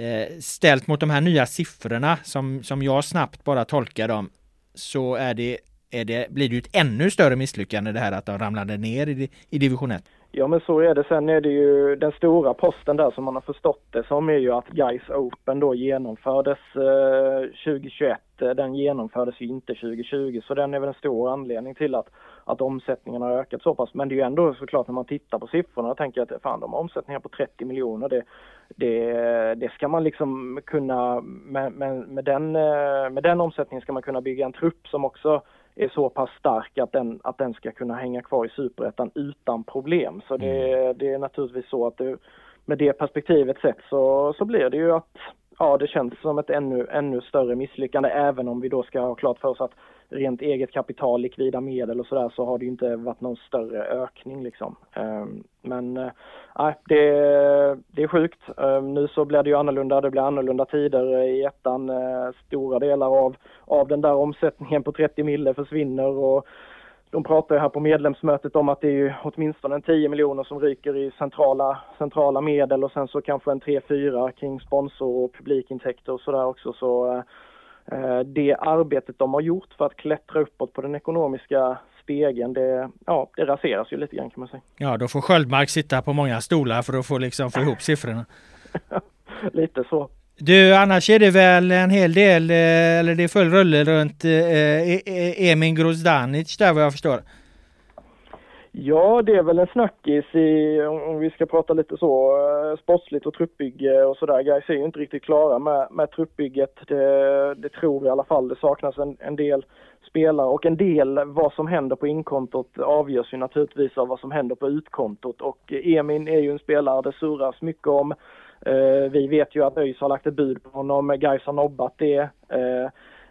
eh, ställt mot de här nya siffrorna som, som jag snabbt bara tolkar dem så är det, är det, blir det ju ett ännu större misslyckande det här att de ramlade ner i, i division 1. Ja men så är det. Sen är det ju den stora posten där som man har förstått det som är ju att Guys Open då genomfördes eh, 2021. Eh, den genomfördes ju inte 2020 så den är väl en stor anledning till att, att omsättningen har ökat så pass. Men det är ju ändå såklart när man tittar på siffrorna och tänker att fan de har omsättningar på 30 miljoner. Det, det, det ska man liksom kunna med, med, med, den, eh, med den omsättningen ska man kunna bygga en trupp som också är så pass stark att den, att den ska kunna hänga kvar i superettan utan problem. Så det, mm. det är naturligtvis så att det, med det perspektivet sett så, så blir det ju att ja, det känns som ett ännu, ännu större misslyckande även om vi då ska ha klart för oss att rent eget kapital, likvida medel och sådär så har det inte varit någon större ökning liksom. Ehm, men eh, nej, det, det är sjukt. Ehm, nu så blir det ju annorlunda, det blir annorlunda tider i ettan. Eh, stora delar av, av den där omsättningen på 30 mille försvinner och de pratar ju här på medlemsmötet om att det är ju åtminstone 10 miljoner som ryker i centrala, centrala medel och sen så kanske en 3-4 kring sponsor och publikintäkter och sådär också. Så eh, det arbetet de har gjort för att klättra uppåt på den ekonomiska spegeln, det, ja, det raseras ju lite grann kan man säga. Ja, då får Sköldmark sitta på många stolar för att få, liksom, få ihop siffrorna. [laughs] lite så. Du, annars är det väl en hel del, eh, eller det är full rulle runt eh, e-, e-, Emin Grozdanic där vad jag förstår. Ja, det är väl en snackis i, om vi ska prata lite så, eh, sportsligt och truppbygge och sådär. Gais är ju inte riktigt klara med, med truppbygget. Det, det tror vi i alla fall. Det saknas en, en del spelare och en del vad som händer på inkontot avgörs ju naturligtvis av vad som händer på utkontot och Emin är ju en spelare det surras mycket om. Eh, vi vet ju att ÖIS har lagt ett bud på honom, Gais har nobbat det. Eh,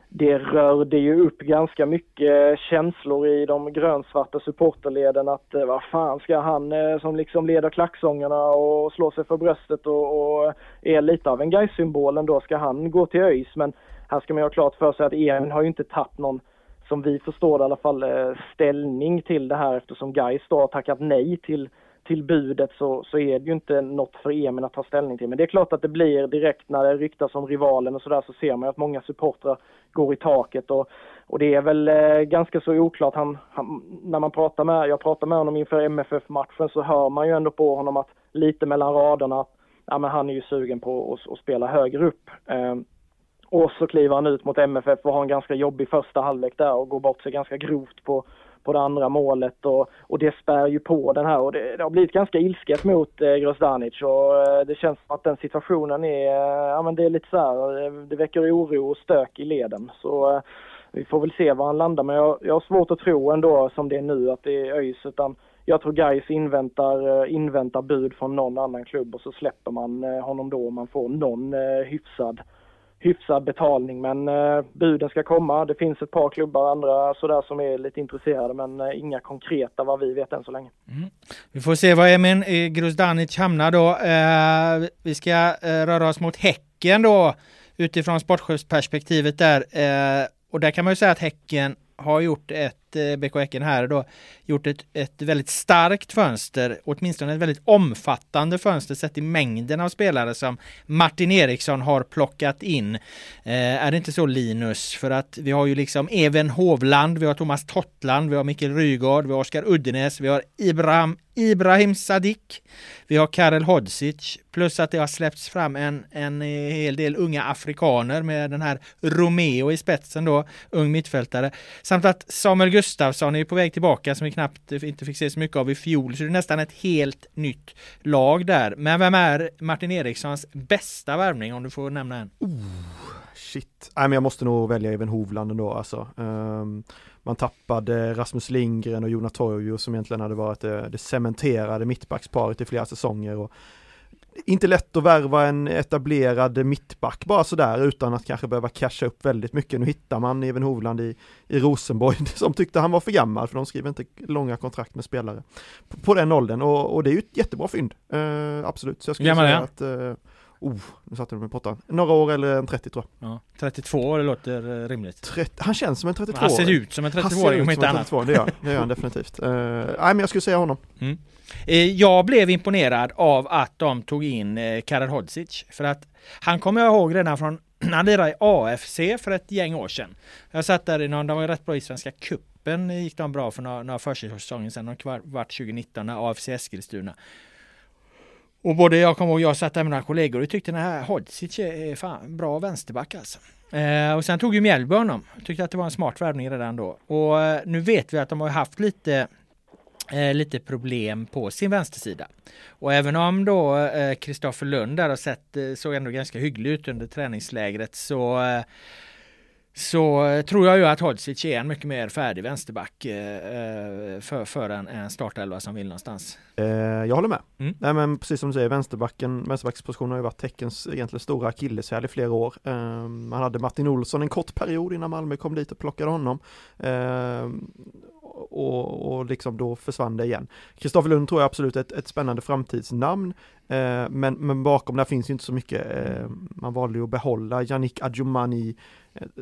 det rörde ju upp ganska mycket känslor i de grönsvarta supporterleden att eh, vad fan ska han eh, som liksom leder klacksångerna och slår sig för bröstet och, och är lite av en gais symbol då ska han gå till ÖIS? Men här ska man ju ha klart för sig att Emil har ju inte tagit någon som vi förstår det i alla fall eh, ställning till det här eftersom Gais då har tackat nej till till budet så, så är det ju inte något för Emin att ta ställning till. Men det är klart att det blir direkt när det ryktas om rivalen och sådär så ser man att många supportrar går i taket och, och det är väl eh, ganska så oklart. Han, han, när man pratar med, jag pratar med honom inför MFF-matchen så hör man ju ändå på honom att lite mellan raderna ja, men han är ju sugen på att, att spela högre upp. Eh, och så kliver han ut mot MFF och har en ganska jobbig första halvlek där och går bort sig ganska grovt på, på det andra målet och, och det spär ju på den här. Och det, det har blivit ganska ilsket mot eh, Grozdanic och eh, det känns som att den situationen är, eh, ja men det är lite så här, eh, det väcker oro och stök i leden. Så eh, vi får väl se var han landar. Men jag, jag har svårt att tro ändå som det är nu att det är ÖIS utan jag tror Gais inväntar, eh, inväntar bud från någon annan klubb och så släpper man eh, honom då om man får någon hyfsad hyfsad betalning men eh, buden ska komma. Det finns ett par klubbar andra sådär som är lite intresserade men eh, inga konkreta vad vi vet än så länge. Mm. Vi får se var Emin eh, Gruzdanic hamnar då. Eh, vi ska eh, röra oss mot Häcken då utifrån sportchefsperspektivet där. Eh, och där kan man ju säga att Häcken har gjort ett, eh, BK Häcken här då, gjort ett, ett väldigt starkt fönster, åtminstone ett väldigt omfattande fönster sett i mängden av spelare som Martin Eriksson har plockat in. Eh, är det inte så Linus? För att vi har ju liksom Even Hovland, vi har Thomas Tottland, vi har Mikael Rygaard, vi har Oskar Uddenäs, vi har Ibrahim Ibrahim Sadik. Vi har Karel Hodzic. Plus att det har släppts fram en, en hel del unga afrikaner med den här Romeo i spetsen då, ung mittfältare. Samt att Samuel Gustafsson är på väg tillbaka som vi knappt inte fick se så mycket av i fjol. Så det är nästan ett helt nytt lag där. Men vem är Martin Erikssons bästa värvning om du får nämna en? Oh, shit. Nej men jag måste nog välja Even Hovland ändå alltså. Um, man tappade Rasmus Lindgren och Jonas Torjo som egentligen hade varit det, det cementerade mittbacksparet i flera säsonger. Och inte lätt att värva en etablerad mittback bara sådär utan att kanske behöva casha upp väldigt mycket. Nu hittar man Even Hovland i, i Rosenborg [laughs] som tyckte han var för gammal för de skriver inte långa kontrakt med spelare på, på den åldern och, och, det är ju ett jättebra fynd. Uh, absolut, så jag skulle säga att uh, Oh, nu satte du mig på pottan. Några år eller en 30 tror jag. Ja, 32 det låter eh, rimligt. 30, han känns som en 32 Han ser ut som en 32-åring om inte annat. 32, det gör, det gör han definitivt. Uh, nej men jag skulle säga honom. Mm. Eh, jag blev imponerad av att de tog in Karel Hodzic. För att han kommer jag ihåg redan från [clears throat] han lirade i AFC för ett gäng år sedan. Jag satt där i någon, de var rätt bra i Svenska Kuppen gick de bra för några, några försäsonger sedan, de vart 2019 när AFC Eskilstuna. Och både jag kommer ihåg, jag satt där med några kollegor och tyckte den här Hodzic är fan bra vänsterback alltså. Eh, och sen tog ju Mjällby honom. Tyckte att det var en smart värvning redan då. Och eh, nu vet vi att de har haft lite eh, lite problem på sin vänstersida. Och även om då Kristoffer eh, Lund där har sett, eh, såg ändå ganska hygglig ut under träningslägret så eh, så eh, tror jag ju att Hodzic är en mycket mer färdig vänsterback eh, för, för en, en startelva som vill någonstans. Eh, jag håller med. Mm. Nej men precis som du säger, vänsterbacken, vänsterbackspositionen har ju varit Teckens egentligen stora akilleshäl i flera år. Eh, man hade Martin Olsson en kort period innan Malmö kom dit och plockade honom. Eh, och, och liksom då försvann det igen. Kristoffer Lund tror jag absolut är ett, ett spännande framtidsnamn. Eh, men, men bakom där finns ju inte så mycket. Eh, man valde ju att behålla Yannick Adjumani eh,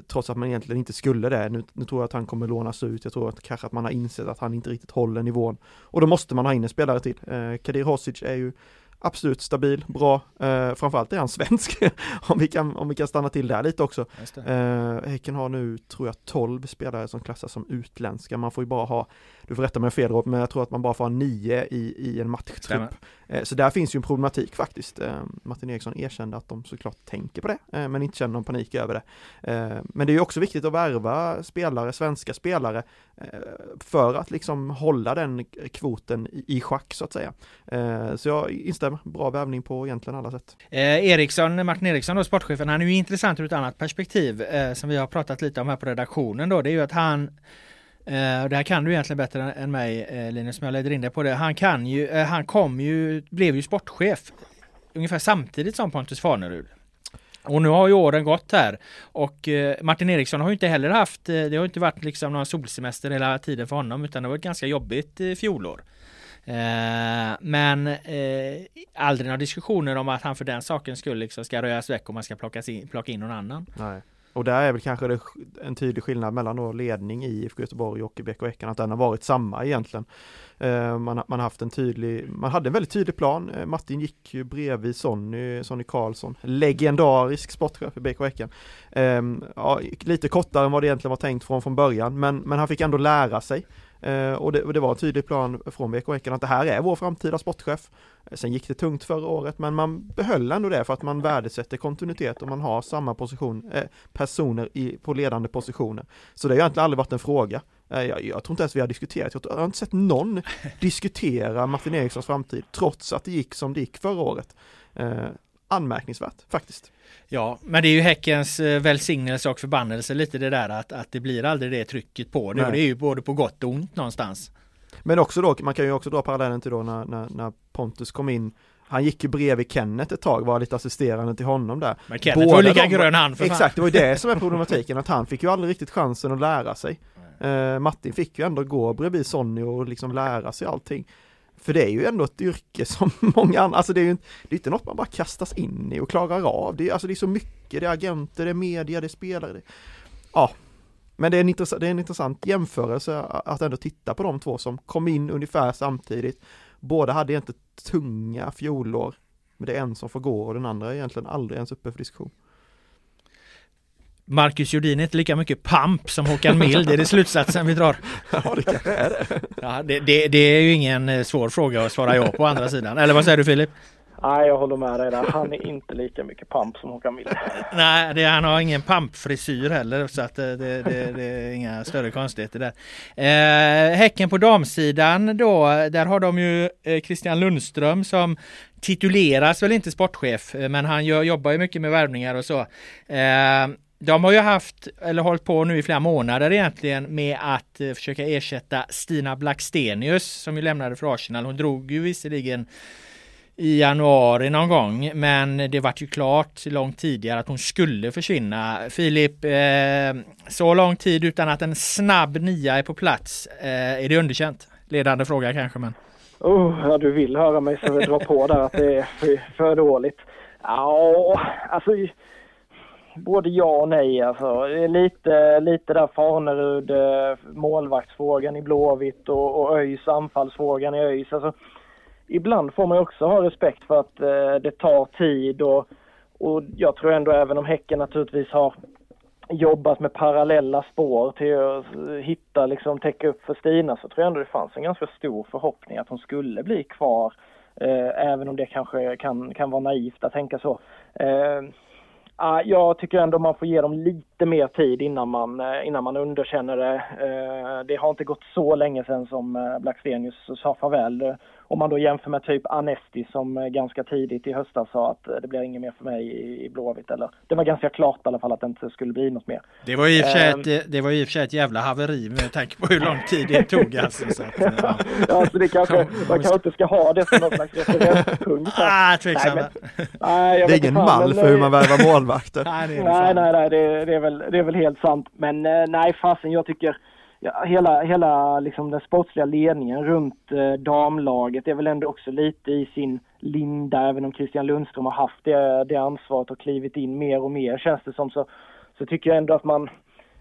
trots att man egentligen inte skulle det. Nu, nu, tror jag att han kommer lånas ut. Jag tror att kanske att man har insett att han inte riktigt håller nivån. Och då måste man ha in en spelare till. Eh, Kadir Hosic är ju absolut stabil, bra. Eh, framförallt är han svensk, [laughs] om, vi kan, om vi kan stanna till där lite också. Eh, Häcken har nu, tror jag, 12 spelare som klassas som utländska. Man får ju bara ha, du får rätta mig fel men jag tror att man bara får ha nio i, i en matchtrupp. Eh, så där finns ju en problematik faktiskt. Eh, Martin Eriksson erkände att de såklart tänker på det, eh, men inte känner någon panik över det. Men det är ju också viktigt att värva spelare, svenska spelare, för att liksom hålla den kvoten i, i schack så att säga. så jag instämmer, bra värvning på egentligen alla sätt. Eh, Eriksson, Martin Eriksson då, sportchefen, han är ju intressant ur ett annat perspektiv eh, som vi har pratat lite om här på redaktionen då. Det är ju att han Uh, det här kan du egentligen bättre än mig uh, Linus, men jag leder in dig på det. Han kan ju, uh, han kom ju, blev ju sportchef ungefär samtidigt som Pontus Farnerud. Och nu har ju åren gått här och Martin Eriksson har ju inte heller haft, det har inte varit liksom någon solsemester hela tiden för honom utan det var ett ganska jobbigt fjolår. Men aldrig några diskussioner om att han för den saken skulle liksom ska röjas väck och man ska plocka in, plocka in någon annan. Nej. Och där är väl kanske det, en tydlig skillnad mellan då ledning i IFK Göteborg och i BK Häcken, att den har varit samma egentligen. Eh, man, man haft en tydlig, man hade en väldigt tydlig plan. Eh, Martin gick ju bredvid Sonny, Sonny Karlsson, legendarisk sportchef i BK Häcken. Eh, ja, lite kortare än vad det egentligen var tänkt från, från början, men, men han fick ändå lära sig. Eh, och, det, och, det, var en tydlig plan från BK Häcken att det här är vår framtida sportchef. Sen gick det tungt förra året men man behöll ändå det för att man värdesätter kontinuitet och man har samma position, eh, personer i, på ledande positioner. Så det har egentligen aldrig varit en fråga. Eh, jag, jag, tror inte ens vi har diskuterat, jag har inte sett någon [laughs] diskutera Martin Erikssons framtid trots att det gick som det gick förra året. Eh, anmärkningsvärt faktiskt. Ja, men det är ju Häckens eh, välsignelse och förbannelse lite det där att, att det blir aldrig det trycket på det. Och det är ju både på gott och ont någonstans. Men också då, man kan ju också dra parallellen till då när, när, när Pontus kom in han gick ju bredvid Kenneth ett tag, var lite assisterande till honom där. Men Kenneth Båda var lika de, grön han för Exakt, det var ju det som är [laughs] problematiken, att han fick ju aldrig riktigt chansen att lära sig. Uh, Martin fick ju ändå gå bredvid Sonny och liksom lära sig allting. För det är ju ändå ett yrke som många andra, alltså det är ju det är inte något man bara kastas in i och klarar av. Det är, alltså det är så mycket, det är agenter, det är media, det är spelare. Det, ja, men det är, en intressant, det är en intressant jämförelse att ändå titta på de två som kom in ungefär samtidigt. Båda hade egentligen tunga fjolår, men det är en som får gå och den andra är egentligen aldrig ens uppe för diskussion. Marcus Jordin är inte lika mycket pamp som Håkan Mild, det är det slutsatsen vi drar. [laughs] Ja, det kanske är det. Ja, det, det, det är ju ingen eh, svår fråga att svara ja på andra sidan. Eller vad säger du Filip? Nej, jag håller med dig där. Han är inte lika mycket pamp som Håkan Mild. [laughs] Nej, det, han har ingen pampfrisyr heller så att det, det, det, det är inga större konstigheter där. Eh, häcken på damsidan då, där har de ju eh, Christian Lundström som tituleras väl inte sportchef, eh, men han gör, jobbar ju mycket med värvningar och så. Eh, de har ju haft, eller hållit på nu i flera månader egentligen med att eh, försöka ersätta Stina Blackstenius som ju lämnade för Arsenal. Hon drog ju visserligen i januari någon gång. Men det var ju klart långt tidigare att hon skulle försvinna. Filip, eh, så lång tid utan att en snabb nia är på plats. Eh, är det underkänt? Ledande fråga kanske men. Oh, ja, du vill höra mig så dra på där att det är för, för dåligt. Ja, alltså både ja och nej alltså. Lite, lite där Farnerud, eh, målvaktsfrågan i Blåvitt och, och ÖIS anfallsfrågan i ÖIS. Alltså, ibland får man också ha respekt för att eh, det tar tid och, och jag tror ändå även om Häcken naturligtvis har jobbat med parallella spår till att eh, hitta, liksom täcka upp för Stina så tror jag ändå det fanns en ganska stor förhoppning att hon skulle bli kvar. Eh, även om det kanske kan, kan vara naivt att tänka så. Eh, Uh, jag tycker ändå man får ge dem lite mer tid innan man, uh, innan man underkänner det. Uh, det har inte gått så länge sedan som eh, uh, Blackstenius sa farväl om man då jämför med typ Anesti som eh, ganska tidigt i höstas sa att eh, det blir inget mer för mig i, Blåvitt. Eller, det var ganska klart i alla fall att det inte skulle bli något mer. Det var i och för sig, um, ett, det var i och för sig ett jävla haveri med tanke på hur lång tid det tog. Alltså, så att, ja. [laughs] ja, så det kanske, man kanske inte ska ha det som någon slags referenspunkt. Ah, tveksamma. Nej, det är ingen mall för hur man värvar målvakter. [laughs] nej, nej, nej, nej, det, det, är väl, det är väl helt sant. Men nej, fasen, jag tycker ja, hela, hela liksom den sportsliga ledningen runt eh, damlaget är väl ändå också lite i sin linda, även om Christian Lundström har haft det, det ansvaret och klivit in mer och mer känns det som, så, så tycker jag ändå att man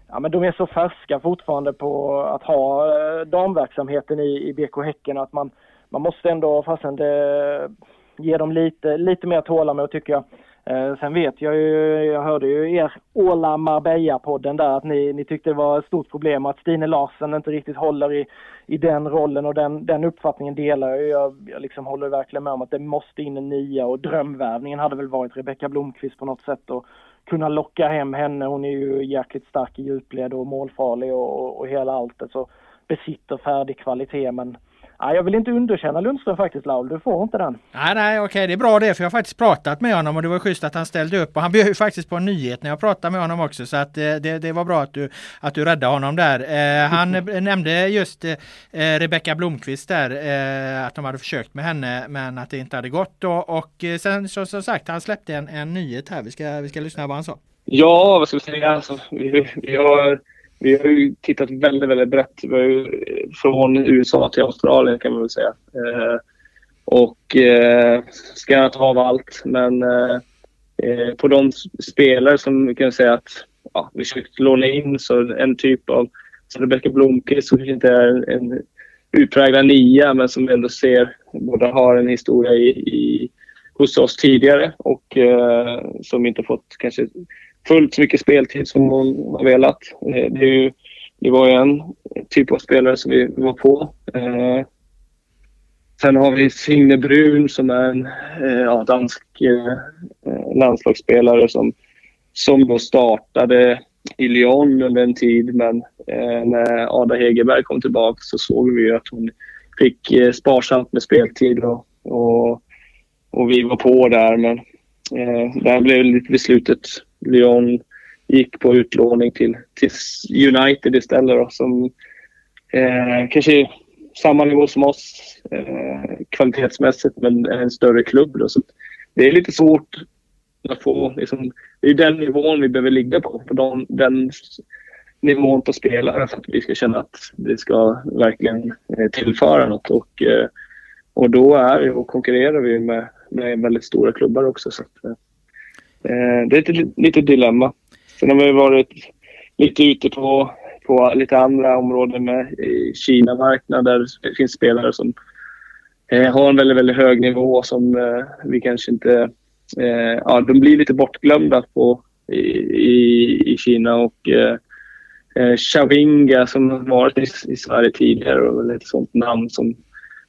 Ja men de är så färska fortfarande på att ha eh, damverksamheten i, i BK Häcken att man, man måste ändå fastän det, ge dem lite, lite mer tålamod tycker jag. Eh, sen vet jag ju, jag hörde ju er Åla Marbella-podden där att ni, ni tyckte det var ett stort problem att Stine Larsen inte riktigt håller i, i den rollen och den, den uppfattningen delar jag. Jag, jag liksom håller verkligen med om att det måste in en nia och drömvärvningen hade väl varit Rebecka Blomqvist på något sätt och kunna locka hem henne. Hon är ju jäkligt stark i djupled och målfarlig och, och, och hela alltet så besitter färdig kvalitet men Ja, jag vill inte underkänna Lundström faktiskt Laul, du får inte den. Nej, nej, okej, det är bra det för jag har faktiskt pratat med honom och det var schysst att han ställde upp och han bjöd ju faktiskt på en nyhet när jag pratade med honom också så att eh, det, det var bra att du, att du räddade honom där. Eh, han nämnde just eh, Rebecka Blomqvist där, eh, att de hade försökt med henne men att det inte hade gått och, och eh, sen så som sagt, han släppte en, en nyhet här. Vi ska, vi ska lyssna vad han sa. Ja, vad ska vi säga? Alltså, vi, vi har vi har ju tittat väldigt, väldigt brett. Vi har ju, eh, från USA till Australien kan man väl säga. Eh, och eh, skannat av allt. Men eh, eh på de spelare som vi kan säga att ja, vi försökt låna in så en typ av så Rebecka Blomqvist som kanske inte är en, en utpräglad nia men som vi ändå ser båda har en historia i, i hos oss tidigare och eh, som inte fått kanske fullt så mycket speltid som hon har velat. Eh, det, är ju, det var ju en typ av spelare som vi var på. Eh, sen har vi Signe Brun som är en eh, ja, dansk eh, eh, landslagsspelare som, som då startade i Lyon under en tid men när Ada Hegerberg kom tillbaka så såg vi att hon fick sparsamt med speltid och, och, och vi var på där men där blev lite beslutet Lyon gick på utlåning till, till United istället då, som eh, kanske är samma nivå som oss eh, kvalitetsmässigt men en större klubb. Då, så det är lite svårt att få, liksom, det är den nivån vi behöver ligga på, på de, den nivån på spelare för att vi ska känna att det ska verkligen eh, tillföra något. Och, eh, och då är och konkurrerar vi med, med väldigt stora klubbar också. Så att, eh, Eh, det är ett litet dilemma. Sen har vi varit lite ute på, på lite andra områden med Kina marknader. där det finns spelare som eh, har en väldigt, väldigt hög nivå som eh, vi kanske inte... Eh, ja, de blir lite bortglömda på, i, i, i Kina och eh, eh, Chavinga som har varit i, i Sverige tidigare och ett sånt namn som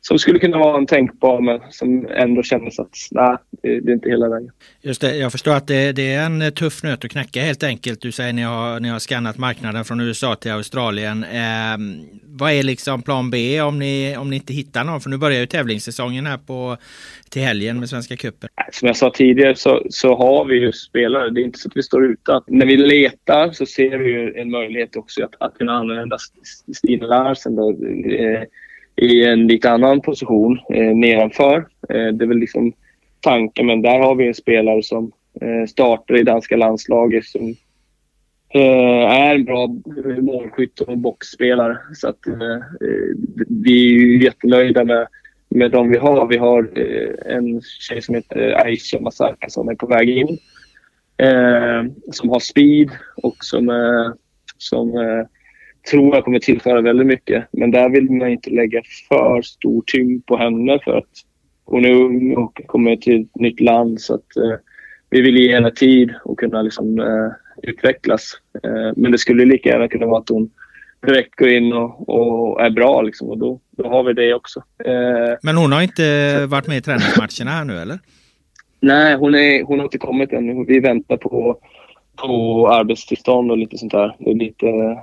som skulle kunna vara en tänkbar men som ändå kändes att nej, det, är inte hela vägen. Just det, jag förstår att det, det, är en tuff nöt att knäcka helt enkelt. Du säger att ni har, ni har skannat marknaden från USA till Australien. Eh, vad är liksom plan B om ni, om ni inte hittar någon? För nu börjar ju tävlingssäsongen här på, till helgen med Svenska cupen. Som jag sa tidigare så, så har vi ju spelare. Det är inte så att vi står utan. När vi letar så ser vi ju en möjlighet också att, att kunna använda Stina Larsen. Då, eh, i en lite annan position eh, nedanför. Eh, det är väl liksom tanken, men där har vi en spelare som eh, startar i danska landslaget som eh, är en bra målskytt och boxspelare. Så att, eh, vi är ju jättenöjda med, med de vi har. Vi har eh, en tjej som heter Aisha Masaka som är på väg in. Eh, som har speed och som, eh, som eh, tror jag kommer tillföra väldigt mycket. Men där vill man inte lägga för stor tyngd på henne för att hon är ung och kommer till ett nytt land. Så att, eh, vi vill ge henne tid och kunna liksom, eh, utvecklas. Eh, men det skulle lika gärna kunna vara att hon direkt går in och, och är bra liksom, och då, då har vi det också. Eh, men hon har inte varit med i träningsmatcherna här nu eller? [laughs] Nej, hon, är, hon har inte kommit än. Vi väntar på på arbetstillstånd och lite sånt där. Det är lite, eh,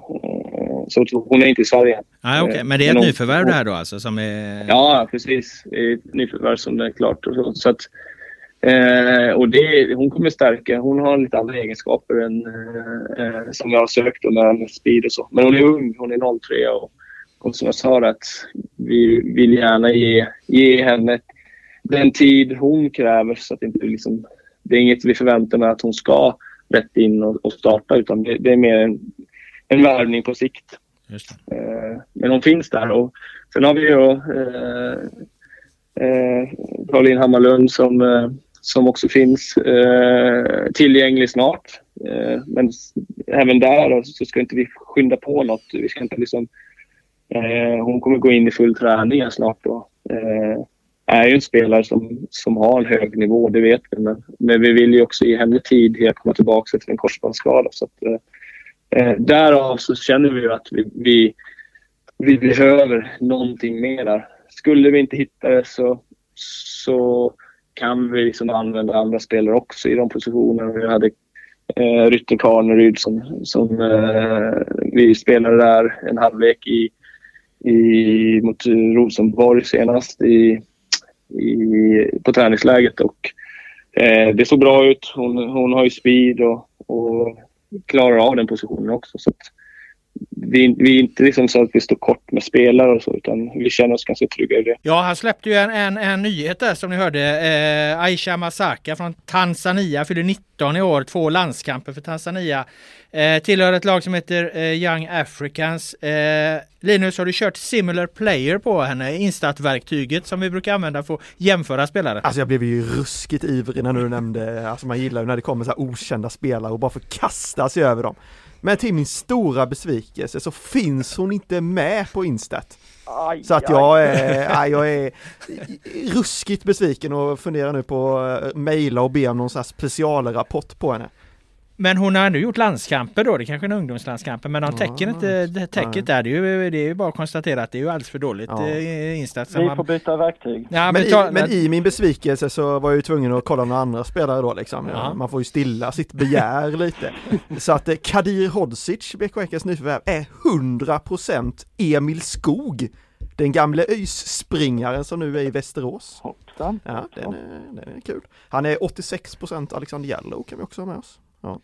så hon är inte i Sverige. Ah, okay. Men det är ett Men nyförvärv det här då alltså? Som är... Ja, precis. Det är ett nyförvärv som är klart. Och så, så att, eh, och det, hon kommer stärka. Hon har lite andra egenskaper än, eh, som jag har sökt med, med speed och så. Men hon är ung. Hon är 03 och, och som jag sa att vi vill gärna ge, ge henne den tid hon kräver så att det inte liksom, det är inget vi förväntar mig att hon ska rätt in och, och starta utan det, det, är mer en, en värvning på sikt. Eh, men hon finns där och sen har vi ju eh, eh, Caroline Hammarlund som, eh, som också finns tillgänglig snart. Men även där så ska inte vi skynda på något. Vi ska inte liksom, hon kommer gå in i full träning snart. Då är ju en spelare som, som har en hög nivå, det vet vi. Men, men vi vill ju också ge henne tid att komma tillbaka till en korsbandsskada. Så att, eh, därav så känner vi ju att vi, vi, vi behöver någonting mer där. Skulle vi inte hitta det så, så kan vi liksom använda andra spelare också i de positionerna. Vi hade eh, Rytter Karneryd som, som eh, vi spelade där en halvlek i, i, mot Rosenborg senast i i, på träningsläget och eh, det såg bra ut. Hon, hon har ju speed och, och klarar av den positionen också. Så vi, vi är inte liksom så att vi står kort med spelare och så utan vi känner oss ganska trygga i det. Ja, han släppte ju en, en, en nyhet där som ni hörde. Eh, Aisha Masaka från Tanzania fyller 19 i år, två landskamper för Tanzania. Eh, tillhör ett lag som heter eh, Young Africans. Eh, Linus, har du kört Similar Player på henne? Instat-verktyget som vi brukar använda för att jämföra spelare. Alltså jag blev ju ruskigt ivrig när du nämnde, alltså man gillar ju när det kommer så här okända spelare och bara får kasta sig över dem. Men till min stora besvikelse så finns hon inte med på Instat. Aj, så att jag är, jag är ruskigt besviken och funderar nu på att mejla och be om någon här specialrapport på henne. Men hon har nu gjort landskamper då, det är kanske är en ungdomslandskamper, men de täcker inte det täcket där. Det är, ju, det är ju bara att konstatera att det är ju alldeles för dåligt ja. Eh, insats. Vi får byta verktyg. Ja, men, men, i, ta, men, i, min besvikelse så var jag ju tvungen att kolla några andra spelare då liksom. Ja. Man får ju stilla sitt begär [laughs] lite. Så att eh, Kadir Hodzic, BK Häckens nyförvärv, är 100% Emil Skog. Den gamle ÖIS-springaren som nu är i Västerås. Hoppsan. Ja, den är, den är kul. Han är 86% Alexander Jallow kan vi också ha med oss. Ja.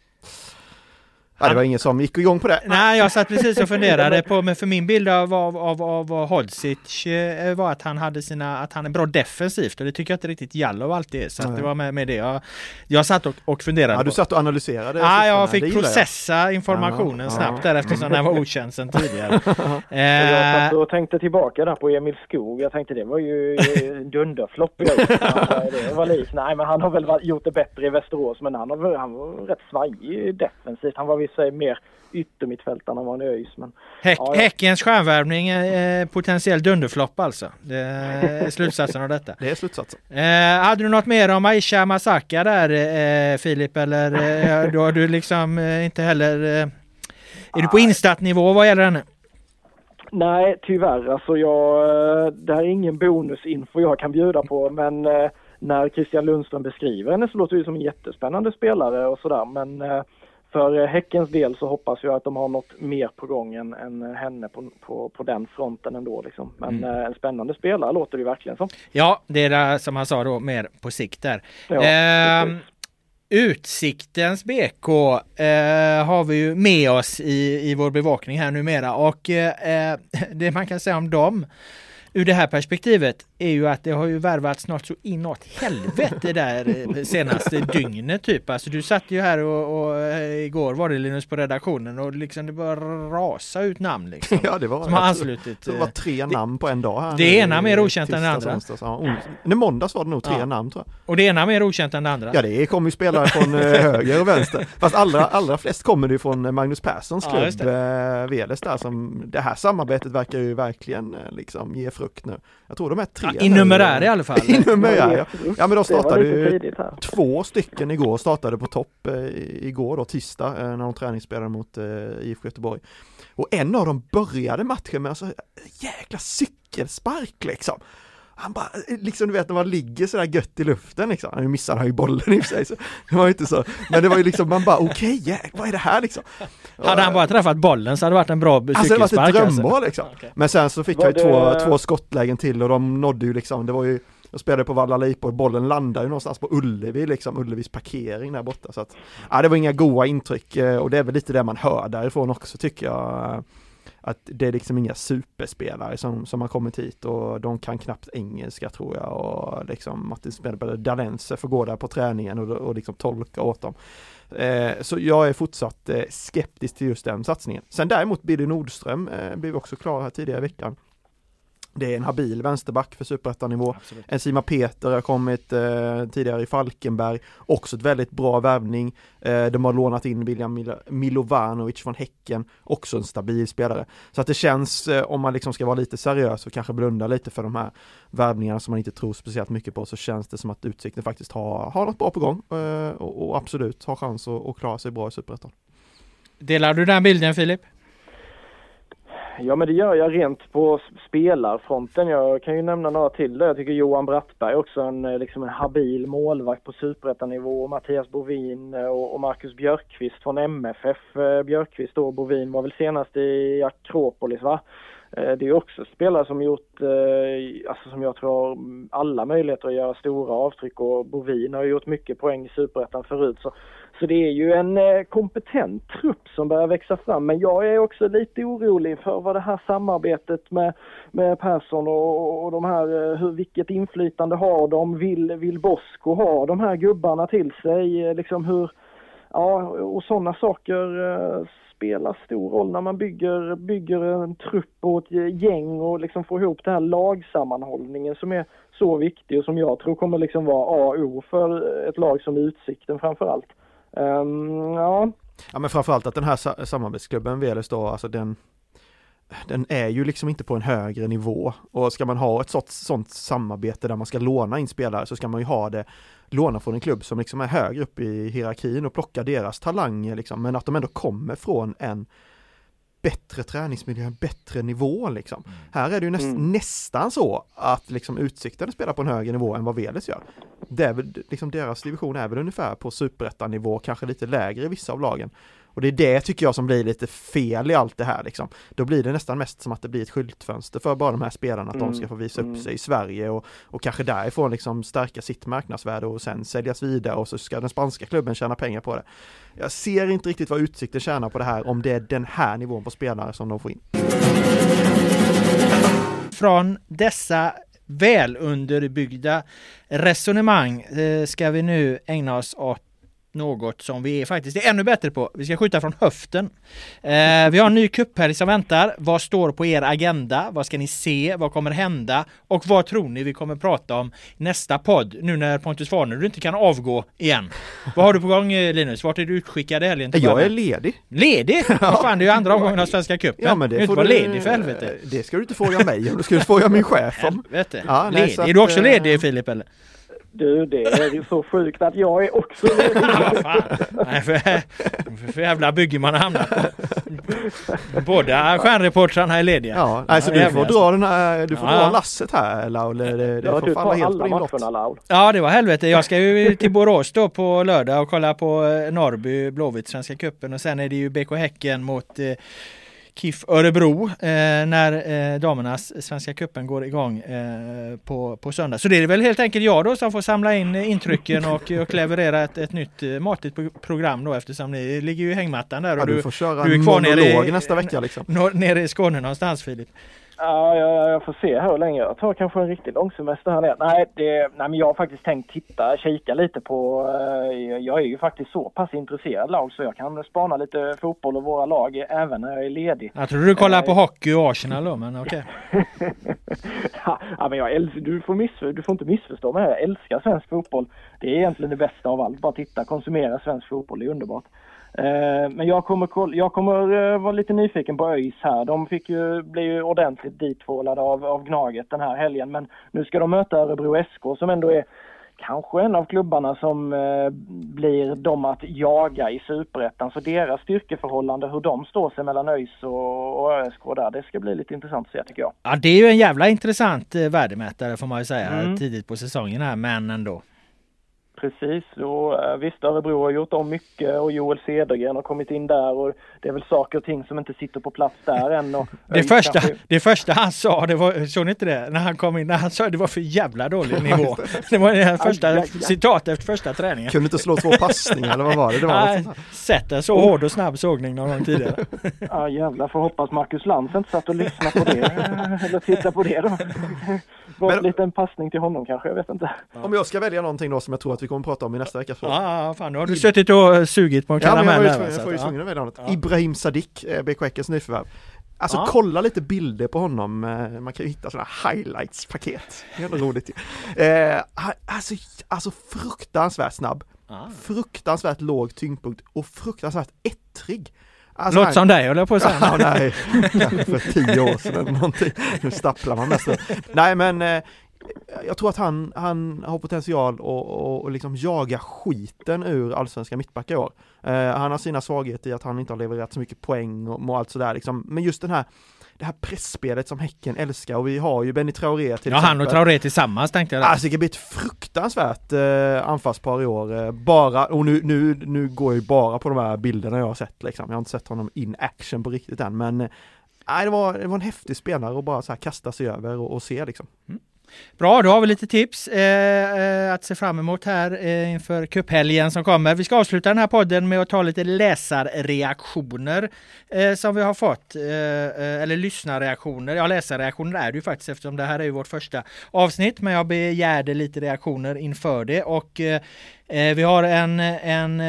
Ja, det var ingen som gick igång på det. Nej, jag satt precis och funderade på, men för min bild av, av, av, av Hodzic eh, var att han hade sina, att han är bra defensivt och det tycker jag inte riktigt Jallow alltid är. Så det var med, med det. Jag, jag satt och, och funderade. Ja, du satt och analyserade? Ja, jag fick processa jag. informationen ja, snabbt ja. där eftersom den var okänd sedan tidigare. [laughs] jag satt och tänkte tillbaka där på Emil Skog. Jag tänkte det var ju dunderflopp. [laughs] det var likt. Nej, men han har väl gjort det bättre i Västerås, men han, har, han var rätt svajig defensivt. Han var sig mer yttermittfältarna än vad han är ÖIS. Men, Häck, ja, ja. Häckens stjärnvärvning är potentiell dunderflopp alltså. Det [laughs] är slutsatsen av detta. Det är slutsatsen. Eh, hade du något mer om Aisha Masaka där eh, Filip eller eh, [laughs] då har du liksom eh, inte heller eh, Är du på instat-nivå vad gäller henne? Nej, tyvärr. Alltså jag, eh, det här är ingen bonusinfo jag kan bjuda på, men eh, när Christian Lundström beskriver henne så låter det som en jättespännande spelare och sådär. Men eh, för Häckens del så hoppas jag att de har något mer på gång än, än henne på, på, på den fronten ändå. Liksom. Men Mm. eh, en spännande spelare låter det verkligen som. Ja, det är det som han sa då mer på sikt där. Ja, Ehm. Utsiktens BK eh, har vi ju med oss i, i vår bevakning här numera och eh, [laughs] det man kan säga om dem ur det här perspektivet är ju att det har ju värvats något så inåt helvete där eh, senaste dygnet typ. Alltså du satt ju här och, och eh, igår var det Linus på redaktionen och liksom det bara rasa ut namn liksom. [laughs] Ja, det var, Som har anslutit. Det var eh, tre namn på en dag här. det nu ena mer okänt än det andra. onsdags. Ja, ons- Nej, måndags var det nog tre Ja. namn tror jag. Och det ena mer okänt än det andra. Ja det kommer ju spelare från eh, höger och vänster. Fast allra, allra flest kommer det ju från eh, Magnus Perssons klubb, eh, Veles där som Det här samarbetet verkar ju verkligen eh, liksom ge frukt nu. Jag tror de är tre Ja, I nu. numerär i alla fall. [laughs] I numerär ja. Ja, men de startade ju två stycken igår, startade på topp eh, igår då, tisdag, eh, när de träningsspelade mot eh, IFK Göteborg. Och en av dem började matchen med alltså jäkla cykelspark liksom. Han bara, liksom du vet när man ligger sådär gött i luften liksom, nu missade han ju bollen i och för sig, så det var ju inte så, men det var ju liksom, man bara okej, okay, vad är det här liksom? Hade han bara träffat bollen så hade det varit en bra Alltså det var ett cykelspark. drömmål liksom. Okej. Men sen så fick Var han ju två, det- två skottlägen till och de nådde ju liksom, det var ju jag spelade på Valla och bollen landade ju någonstans på Ullevi liksom, Ullevis parkering där borta så att Ja det var inga goa intryck eh, och det är väl lite det man hör därifrån också tycker jag att det är liksom inga superspelare som, som har kommit hit och de kan knappt engelska tror jag och liksom Martin Smedberg Dalense får gå där på träningen och, och liksom tolka åt dem Eh, Så jag är fortsatt eh, skeptisk till just den satsningen. Sen däremot Billy Nordström eh, blev också klar här tidigare i veckan. Det är en habil vänsterback för superettanivå. Absolut. Enzima Peter har kommit eh, tidigare i Falkenberg, också ett väldigt bra värvning. Eh, de har lånat in William Milo- Milovanovic från Häcken, också en stabil spelare. Så att det känns, eh, om man liksom ska vara lite seriös och kanske blunda lite för de här värvningarna som man inte tror speciellt mycket på, så känns det som att Utsikten faktiskt har, har något bra på gång eh, och, och absolut har chans att, att klara sig bra i superettan. Delar du den bilden Filip? Ja men det gör jag rent på spelarfronten. Jag kan ju nämna några till där. Jag tycker Johan Brattberg också en, eh, liksom en habil målvakt på superettanivå. Mattias Bovin eh, och, och Marcus Björkqvist från MFF. Eh, Björkqvist och Bovin var väl senast i Akropolis va? Eh, det är också spelare som gjort, eh, alltså som jag tror har alla möjligheter att göra stora avtryck och Bovin har ju gjort mycket poäng i superettan förut. Så så det är ju en eh, kompetent trupp som börjar växa fram. Men jag är också lite orolig för vad det här samarbetet med, med Persson och, och de här, hur, vilket inflytande har de? Vill, vill Bosko ha de här gubbarna till sig? Liksom hur, ja, och sådana saker spelar stor roll när man bygger, bygger en trupp och ett gäng och liksom får ihop den här lagsammanhållningen som är så viktig och som jag tror kommer liksom vara A och O för ett lag som Utsikten framförallt. Um, ja, Ja men framförallt att den här samarbetsklubben Veles då, alltså den den är ju liksom inte på en högre nivå och ska man ha ett sånt, sånt samarbete där man ska låna in spelare så ska man ju ha det låna från en klubb som liksom är högre upp i hierarkin och plocka deras talanger liksom men att de ändå kommer från en bättre träningsmiljö, en bättre nivå liksom. Här är det ju näst, Mm. nästan så att liksom Utsikten spelar på en högre nivå än vad Veles gör. Det är väl, liksom deras division är väl ungefär på superettanivå, kanske lite lägre i vissa av lagen. Och det är det tycker jag som blir lite fel i allt det här liksom. Då blir det nästan mest som att det blir ett skyltfönster för bara de här spelarna att de ska få visa upp Mm. sig i Sverige och, och kanske därifrån liksom stärka sitt marknadsvärde och sen säljas vidare och så ska den spanska klubben tjäna pengar på det. Jag ser inte riktigt vad Utsikten tjänar på det här om det är den här nivån på spelare som de får in. Från dessa väl underbyggda resonemang eh, ska vi nu ägna oss åt något som vi är faktiskt är ännu bättre på. Vi ska skjuta från höften. Eh, vi har en ny cuphelg som väntar. Vad står på er agenda? Vad ska ni se? Vad kommer hända? Och vad tror ni vi kommer prata om nästa podd? Nu när Pontus Farner inte kan avgå igen. Vad har du på gång eh, Linus? Vart är du utskickad i helgen? Jag är ledig. Ledig? [laughs] Vad fan, det är ju andra omgången av Svenska cupen. Ja, men det du får inte vara ledig för helvete. Det ska du inte fråga mig om, det ska du fråga min chef om. Helvete. Ja, nej, ledig. att, är du också eh, ledig Filip eller? Du, det är ju så sjukt att jag är också ledig. [laughs] Nej, för, för, för jävla bygge man har hamnat på. Båda stjärnreportrarna är lediga. Ja, alltså du får dra den här, du får Ja. dra lasset här Laul. Det, det Ja, får du falla tar helt på alla din lott. matcherna Laul. Ja det var helvete. Jag ska ju till Borås då på lördag och kolla på eh, Norrby Blåvitt Svenska cupen och sen är det ju BK Häcken mot eh, KIF Örebro eh, när eh, damernas Svenska cupen går igång eh, på, på söndag. Så det är väl helt enkelt jag då som får samla in eh, intrycken och, och leverera ett, ett nytt eh, matigt pro- program då eftersom ni ligger ju i hängmattan där och Ja, du får köra du är kvar nere i- nästa vecka liksom. nere i Skåne någonstans Filip. Ja, jag, jag får se hur länge. Jag tar kanske en riktig långsemester här nere. Nej, det, nej, men jag har faktiskt tänkt titta, kika lite på... Eh, jag är ju faktiskt så pass intresserad lag så jag kan spana lite fotboll och våra lag även när jag är ledig. Jag tror du kollar på hockey och Arsenal då men okej. [laughs] ja, men jag älskar, du, får miss, du får inte missförstå mig. Jag älskar svensk fotboll. Det är egentligen det bästa av allt. Bara titta, konsumera svensk fotboll. Det är underbart. Eh, men jag kommer, jag kommer eh, vara lite nyfiken på ÖIS här. De fick ju, bli ju ordentligt dittvålade av, av Gnaget den här helgen. Men nu ska de möta Örebro SK som ändå är kanske en av klubbarna som eh, blir de att jaga i superettan. Så deras styrkeförhållande, hur de står sig mellan ÖIS och, och ÖSK där, det ska bli lite intressant att se tycker jag. Ja det är ju en jävla intressant eh, värdemätare får man ju säga Mm. tidigt på säsongen här men ändå. Precis, och eh, visst Örebro har gjort om mycket och Joel Cedergren har kommit in där och det är väl saker och ting som inte sitter på plats där än. Och [laughs] Det första, kanske- det första han sa, det var, såg ni inte det? När han kom in, när han sa det var för jävla dålig [laughs] nivå. Det var det första aj, aj. citat efter första träningen. Kunde inte slå två passningar eller vad var det? det var. [laughs] Sett en så hård och snabb sågning någon gång tidigare. Ja jävlar, får hoppas Marcus Lantz inte satt och lyssnade på det eller tittade på det då. Var en liten passning till honom kanske, jag vet inte. Om jag ska välja någonting då som jag tror att vi kommer prata om i nästa veckas podd. Ja, ja, fan nu har du suttit och sugit på en Ja, men jag, var ju tvungen, att, välja något. Ibrahim Sadiq, eh, BK Häckens nyförvärv. Alltså Ja. kolla lite bilder på honom, eh, man kan ju hitta sådana highlights-paket. Det är ändå roligt ju. eh, alltså, alltså fruktansvärt snabb, ja. fruktansvärt låg tyngdpunkt och fruktansvärt ettrig. Alltså, Låter han- som dig höll jag på att säga. Ja, nej, för tio år sedan eller någonting. Nu stapplar man mest. Nej men eh, jag tror att han, han har potential att och, och liksom jaga skiten ur allsvenska mittbackar i år. Eh, han har sina svagheter i att han inte har levererat så mycket poäng och, och allt sådär liksom. Men just den här det här pressspelet som Häcken älskar och vi har ju Benny Traoré till Ja, han och exempel. Traoré tillsammans tänkte jag. där. Alltså det blir ett fruktansvärt eh, anfallspar i år. Eh, bara, och nu, nu, nu går jag ju bara på de här bilderna jag har sett liksom. Jag har inte sett honom in action på riktigt än men eh, Nej, det var, det var en häftig spelare och bara så här kasta sig över och, och se liksom. Bra, då har vi lite tips eh, eh, att se fram emot här eh, inför cuphelgen som kommer. Vi ska avsluta den här podden med att ta lite läsarreaktioner eh, som vi har fått. Eh, eh eller lyssnarreaktioner. Ja, läsarreaktioner är det ju faktiskt eftersom det här är ju vårt första avsnitt. Men jag begärde lite reaktioner inför det och eh, eh vi har en, en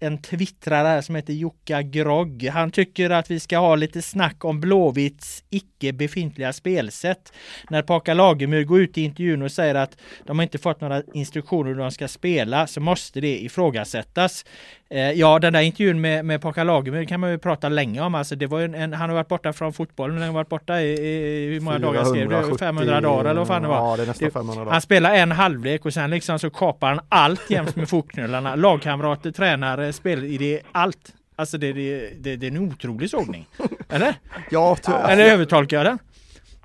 en twittrare som heter Jocka Grogg. Han tycker att vi ska ha lite snack om Blåvitts icke befintliga spelsätt. När Paka Lagemyr går ut i intervjun och säger att de har inte fått några instruktioner hur de ska spela så måste det ifrågasättas. Eh, ja, den där intervjun med, med Paka Lagemyr kan man ju prata länge om. Alltså, det var en, en, han har varit borta från fotbollen. Han har varit borta i, i hur många dagar skrev du? 470 500 dagar eller vad fan det var. Ja, det är nästan Det- 500 dagar. Han spelar en halvlek och sen liksom så kapar han allt jäms med fotknölarna. Lagkamrater, tränare, spelidé, allt. Alltså det, det, det, det är en otrolig sågning. Eller? [laughs] Ja, Eller övertolkar jag den?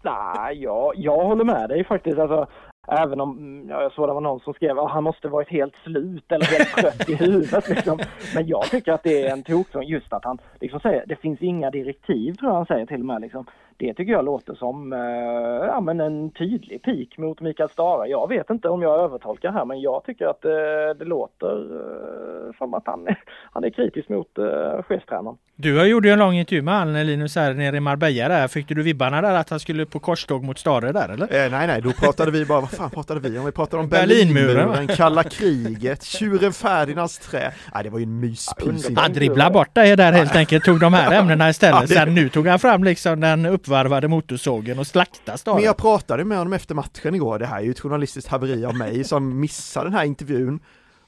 Nej, jag, jag håller med dig faktiskt. Alltså, även om mm, ja, jag såg det var någon som skrev att han måste varit helt slut eller helt [laughs] trött i huvudet. Liksom. Men jag tycker att det är en toksång just att han liksom säger det finns inga direktiv tror jag han säger till och med. Liksom. Det tycker jag låter som eh, ja, men en tydlig pik mot Mikael Stara. Jag vet inte om jag övertolkar här men jag tycker att eh, det låter eh, som att han, [laughs] han är kritisk mot eh, chefstränaren. Du gjorde ju en lång intervju med han Linus här nere i Marbella där. Fick du vibbarna där att han skulle på korståg mot Stare där eller? Eh, nej nej, då pratade vi bara, vad fan pratade vi om? Vi pratade om Berlinmuren, Berlinmuren kalla kriget, tjuren Ferdinands trä. Nej det var ju en myspys. Han dribblade bort dig där helt enkelt, tog de här [laughs] ämnena istället. Sen nu tog han fram liksom den uppvarvade motorsågen och slaktade Stare. Men jag pratade med honom efter matchen igår, det här är ju ett journalistiskt haveri av mig [laughs] som missar den här intervjun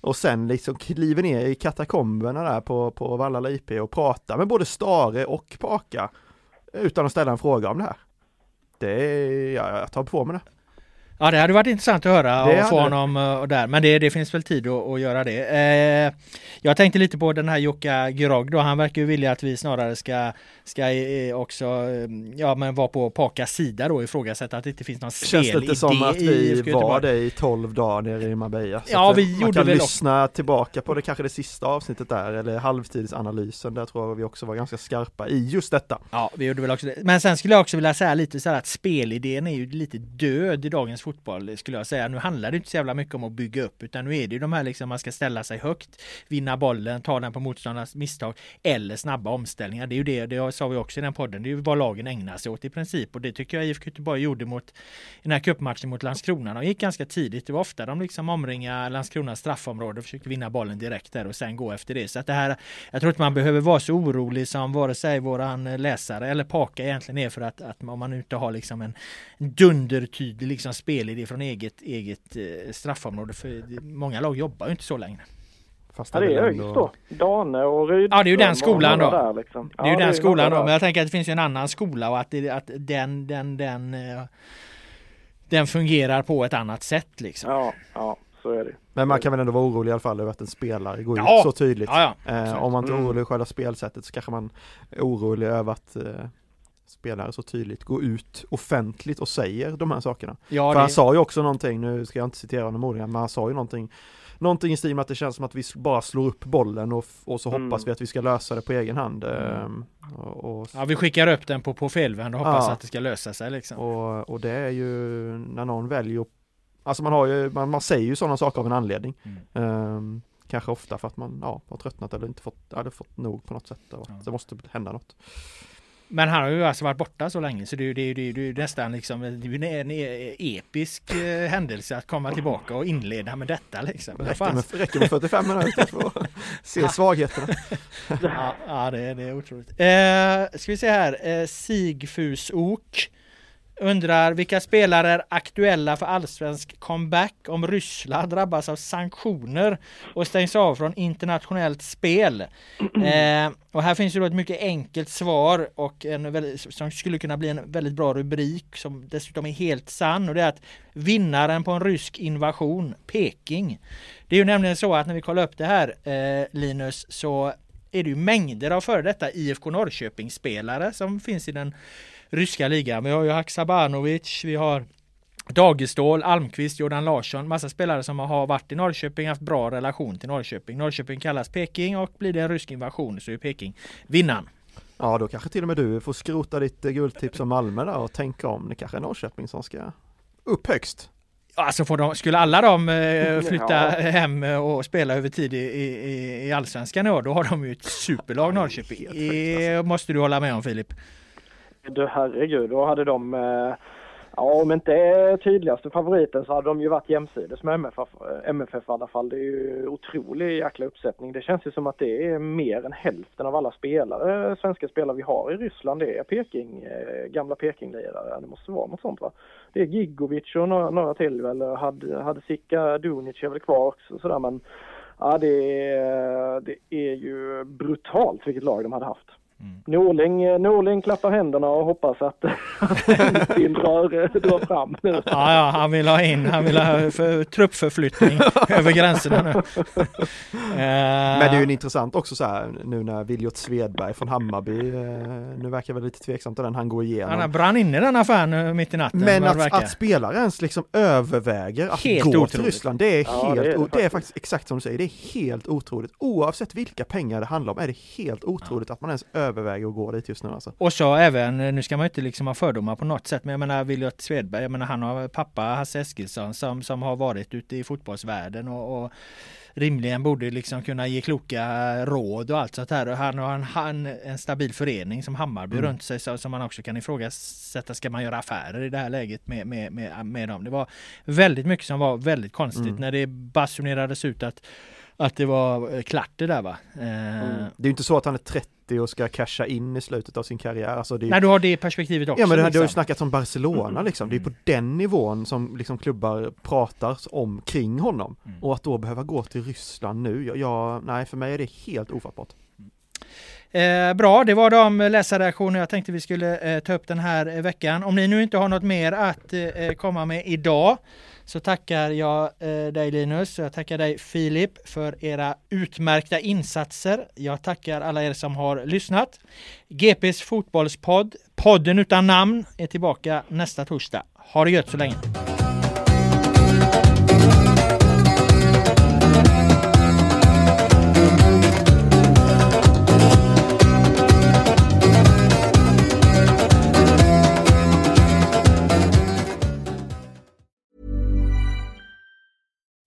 och sen liksom kliver ner i katakomberna där på, på Vallala IP och pratar med både Stare och Paka utan att ställa en fråga om det här. Det är, ja, jag tar på mig det. Ja det hade varit intressant att höra det och få honom eh, och där. Men det, det finns väl tid att, att göra det. Eh, jag tänkte lite på den här Jukka Grog då. Han verkar ju vilja att vi snarare ska, ska eh, också eh, ja, men vara på Pakas sida då ifrågasätta att det inte finns någon spelidé Känns lite som att vi var det i tolv dagar nere i Marbella. Ja, vi man gjorde kan väl lyssna också. tillbaka på det kanske det sista avsnittet där eller halvtidsanalysen. Där tror jag vi också var ganska skarpa i just detta. Ja, vi gjorde väl också det. Men sen skulle jag också vilja säga lite så här att spelidén är ju lite död i dagens fotboll skulle jag säga. Nu handlar det inte så jävla mycket om att bygga upp utan nu är det ju de här liksom man ska ställa sig högt, vinna bollen, ta den på motståndarnas misstag eller snabba omställningar. Det är ju det, det sa vi också i den podden, det är ju vad lagen ägnar sig åt i princip och det tycker jag IFK Göteborg gjorde mot den här cupmatchen mot Landskrona. De gick ganska tidigt, det var ofta de liksom omringade Landskronas straffområde, och försökte vinna bollen direkt där och sen gå efter det. Så att det här, jag tror inte man behöver vara så orolig som vare sig våran läsare eller Paka egentligen är för att, att om man inte har liksom en dundertydlig liksom spelidé från eget, eget eh, straffområde. För många lag jobbar ju inte så längre. Fast ja, det är ÖIS då. Dane och Rydström. Ja, det är ju den skolan då. Där, liksom. Det är ju den skolan då. Men jag tänker att det finns ju en annan skola och att, det, att den, den, den, eh, den fungerar på ett annat sätt liksom. Ja, ja. Så är det. Men man kan väl ändå vara orolig i alla fall över att en spelare går ja. ut så tydligt. Ja, ja. Eh, om man inte är mm. orolig över själva spelsättet så kanske man är orolig över att eh, spelare så tydligt går ut offentligt och säger de här sakerna. Ja, För det... han sa ju också någonting, nu ska jag inte citera honom ordagrant, men han sa ju någonting Någonting i stil med att det känns som att vi bara slår upp bollen och, och så mm. hoppas vi att vi ska lösa det på egen hand. Mm. Ehm, och, och... Ja vi skickar upp den på, på felvänd och hoppas ja. att det ska lösa sig liksom. Och, och det är ju när någon väljer Alltså man har ju, man, man säger ju sådana saker av en anledning. Mm. Um, kanske ofta för att man ja, har tröttnat eller inte fått, hade fått nog på något sätt. Och ja. Det måste hända något. Men han har ju alltså varit borta så länge så det är ju det, det, det, nästan liksom en, en episk eh, händelse att komma tillbaka och inleda med detta liksom. Räcker med, räcker med 45 minuter för att se svagheterna. ja, ja det, det är otroligt. Eh, ska vi se här, eh, Sigfusok Undrar vilka spelare är aktuella för allsvensk comeback om Ryssland drabbas av sanktioner och stängs av från internationellt spel? [clears throat] Eh, och här finns ju då ett mycket enkelt svar och en väldigt, som skulle kunna bli en väldigt bra rubrik som dessutom är helt sann och det är att vinnaren på en rysk invasion, Peking. Det är ju nämligen så att när vi kollar upp det här eh, Linus så är det ju mängder av före detta IFK Norrköping-spelare som finns i den ryska ligan. Vi har ju Haksabanovic, vi har Dagestål, Almqvist, Jordan Larsson, massa spelare som har varit i Norrköping, haft bra relation till Norrköping. Norrköping kallas Peking och blir det en rysk invasion så är Peking vinnaren. Ja, då kanske till och med du får skrota ditt eh, guldtips om Malmö där och tänka om. Det kanske är Norrköping som ska upp högst. Alltså får de, skulle alla de eh, [laughs] flytta ja. hem och spela över tid i, i, i allsvenskan i år, då har de ju ett superlag Norrköping. Det måste du hålla med om Filip. Du herregud, då hade de, eh, ja om inte tydligaste favoriten så hade de ju varit jämsides med MFF, MFF eh, i alla fall. Det är ju otrolig jäkla uppsättning. Det känns ju som att det är mer än hälften av alla spelare, eh, svenska spelare vi har i Ryssland. Det är Peking, gamla Pekinglirare. Det måste vara något sånt va? Det är Gigovic och några, några till väl. Hade, hade Sika Dunic är väl kvar också sådär men ja det är, det är ju brutalt vilket lag de hade haft. Mm. Norling, eh, Norling klappar händerna och hoppas att [laughs] Nilsson drar, drar fram nu. Ja, ja, han vill ha in, han vill ha för, truppförflyttning [laughs] över gränserna nu. [laughs] Men det är ju intressant också så här nu när Viljot Svedberg från Hammarby, eh, nu verkar väl lite tveksamt att den han går igenom. Han brann in i den affären mitt i natten. Men att, att spelare ens liksom överväger att helt gå otroligt. till Ryssland, det är ja, helt, det är, det, det är faktiskt exakt som du säger, det är helt otroligt. Oavsett vilka pengar det handlar om är det helt otroligt ja. att man ens överväger överväger att gå dit just nu alltså. Och så även, nu ska man inte liksom ha fördomar på något sätt, men jag menar Williot Svedberg, jag menar han har pappa Hasse Eskilsson som, som har varit ute i fotbollsvärlden och, och rimligen borde liksom kunna ge kloka råd och allt sånt här. Han har en, han, en stabil förening som Hammarby mm. runt sig så, som man också kan ifrågasätta. Ska man göra affärer i det här läget med, med, med, med dem? Det var väldigt mycket som var väldigt konstigt mm. när det basunerades ut att att det var eh, klart det där va. Eh, mm. Det är ju inte så att han är 30 och ska casha in i slutet av sin karriär. Alltså det är... Nej, du har det perspektivet också. Ja, men det, liksom. det har ju liksom. snackats om Barcelona mm. liksom. Det är på den nivån som liksom klubbar pratar om kring honom. Mm. Och att då behöva gå till Ryssland nu, jag, jag, nej för mig är det helt ofattbart. Eh, bra, det var de läsarreaktioner jag tänkte vi skulle eh, ta upp den här veckan. Om ni nu inte har något mer att eh, komma med idag så tackar jag eh, dig Linus, och jag tackar dig Filip för era utmärkta insatser. Jag tackar alla er som har lyssnat. GPs fotbollspodd, podden utan namn, är tillbaka nästa torsdag. Ha det gött så länge!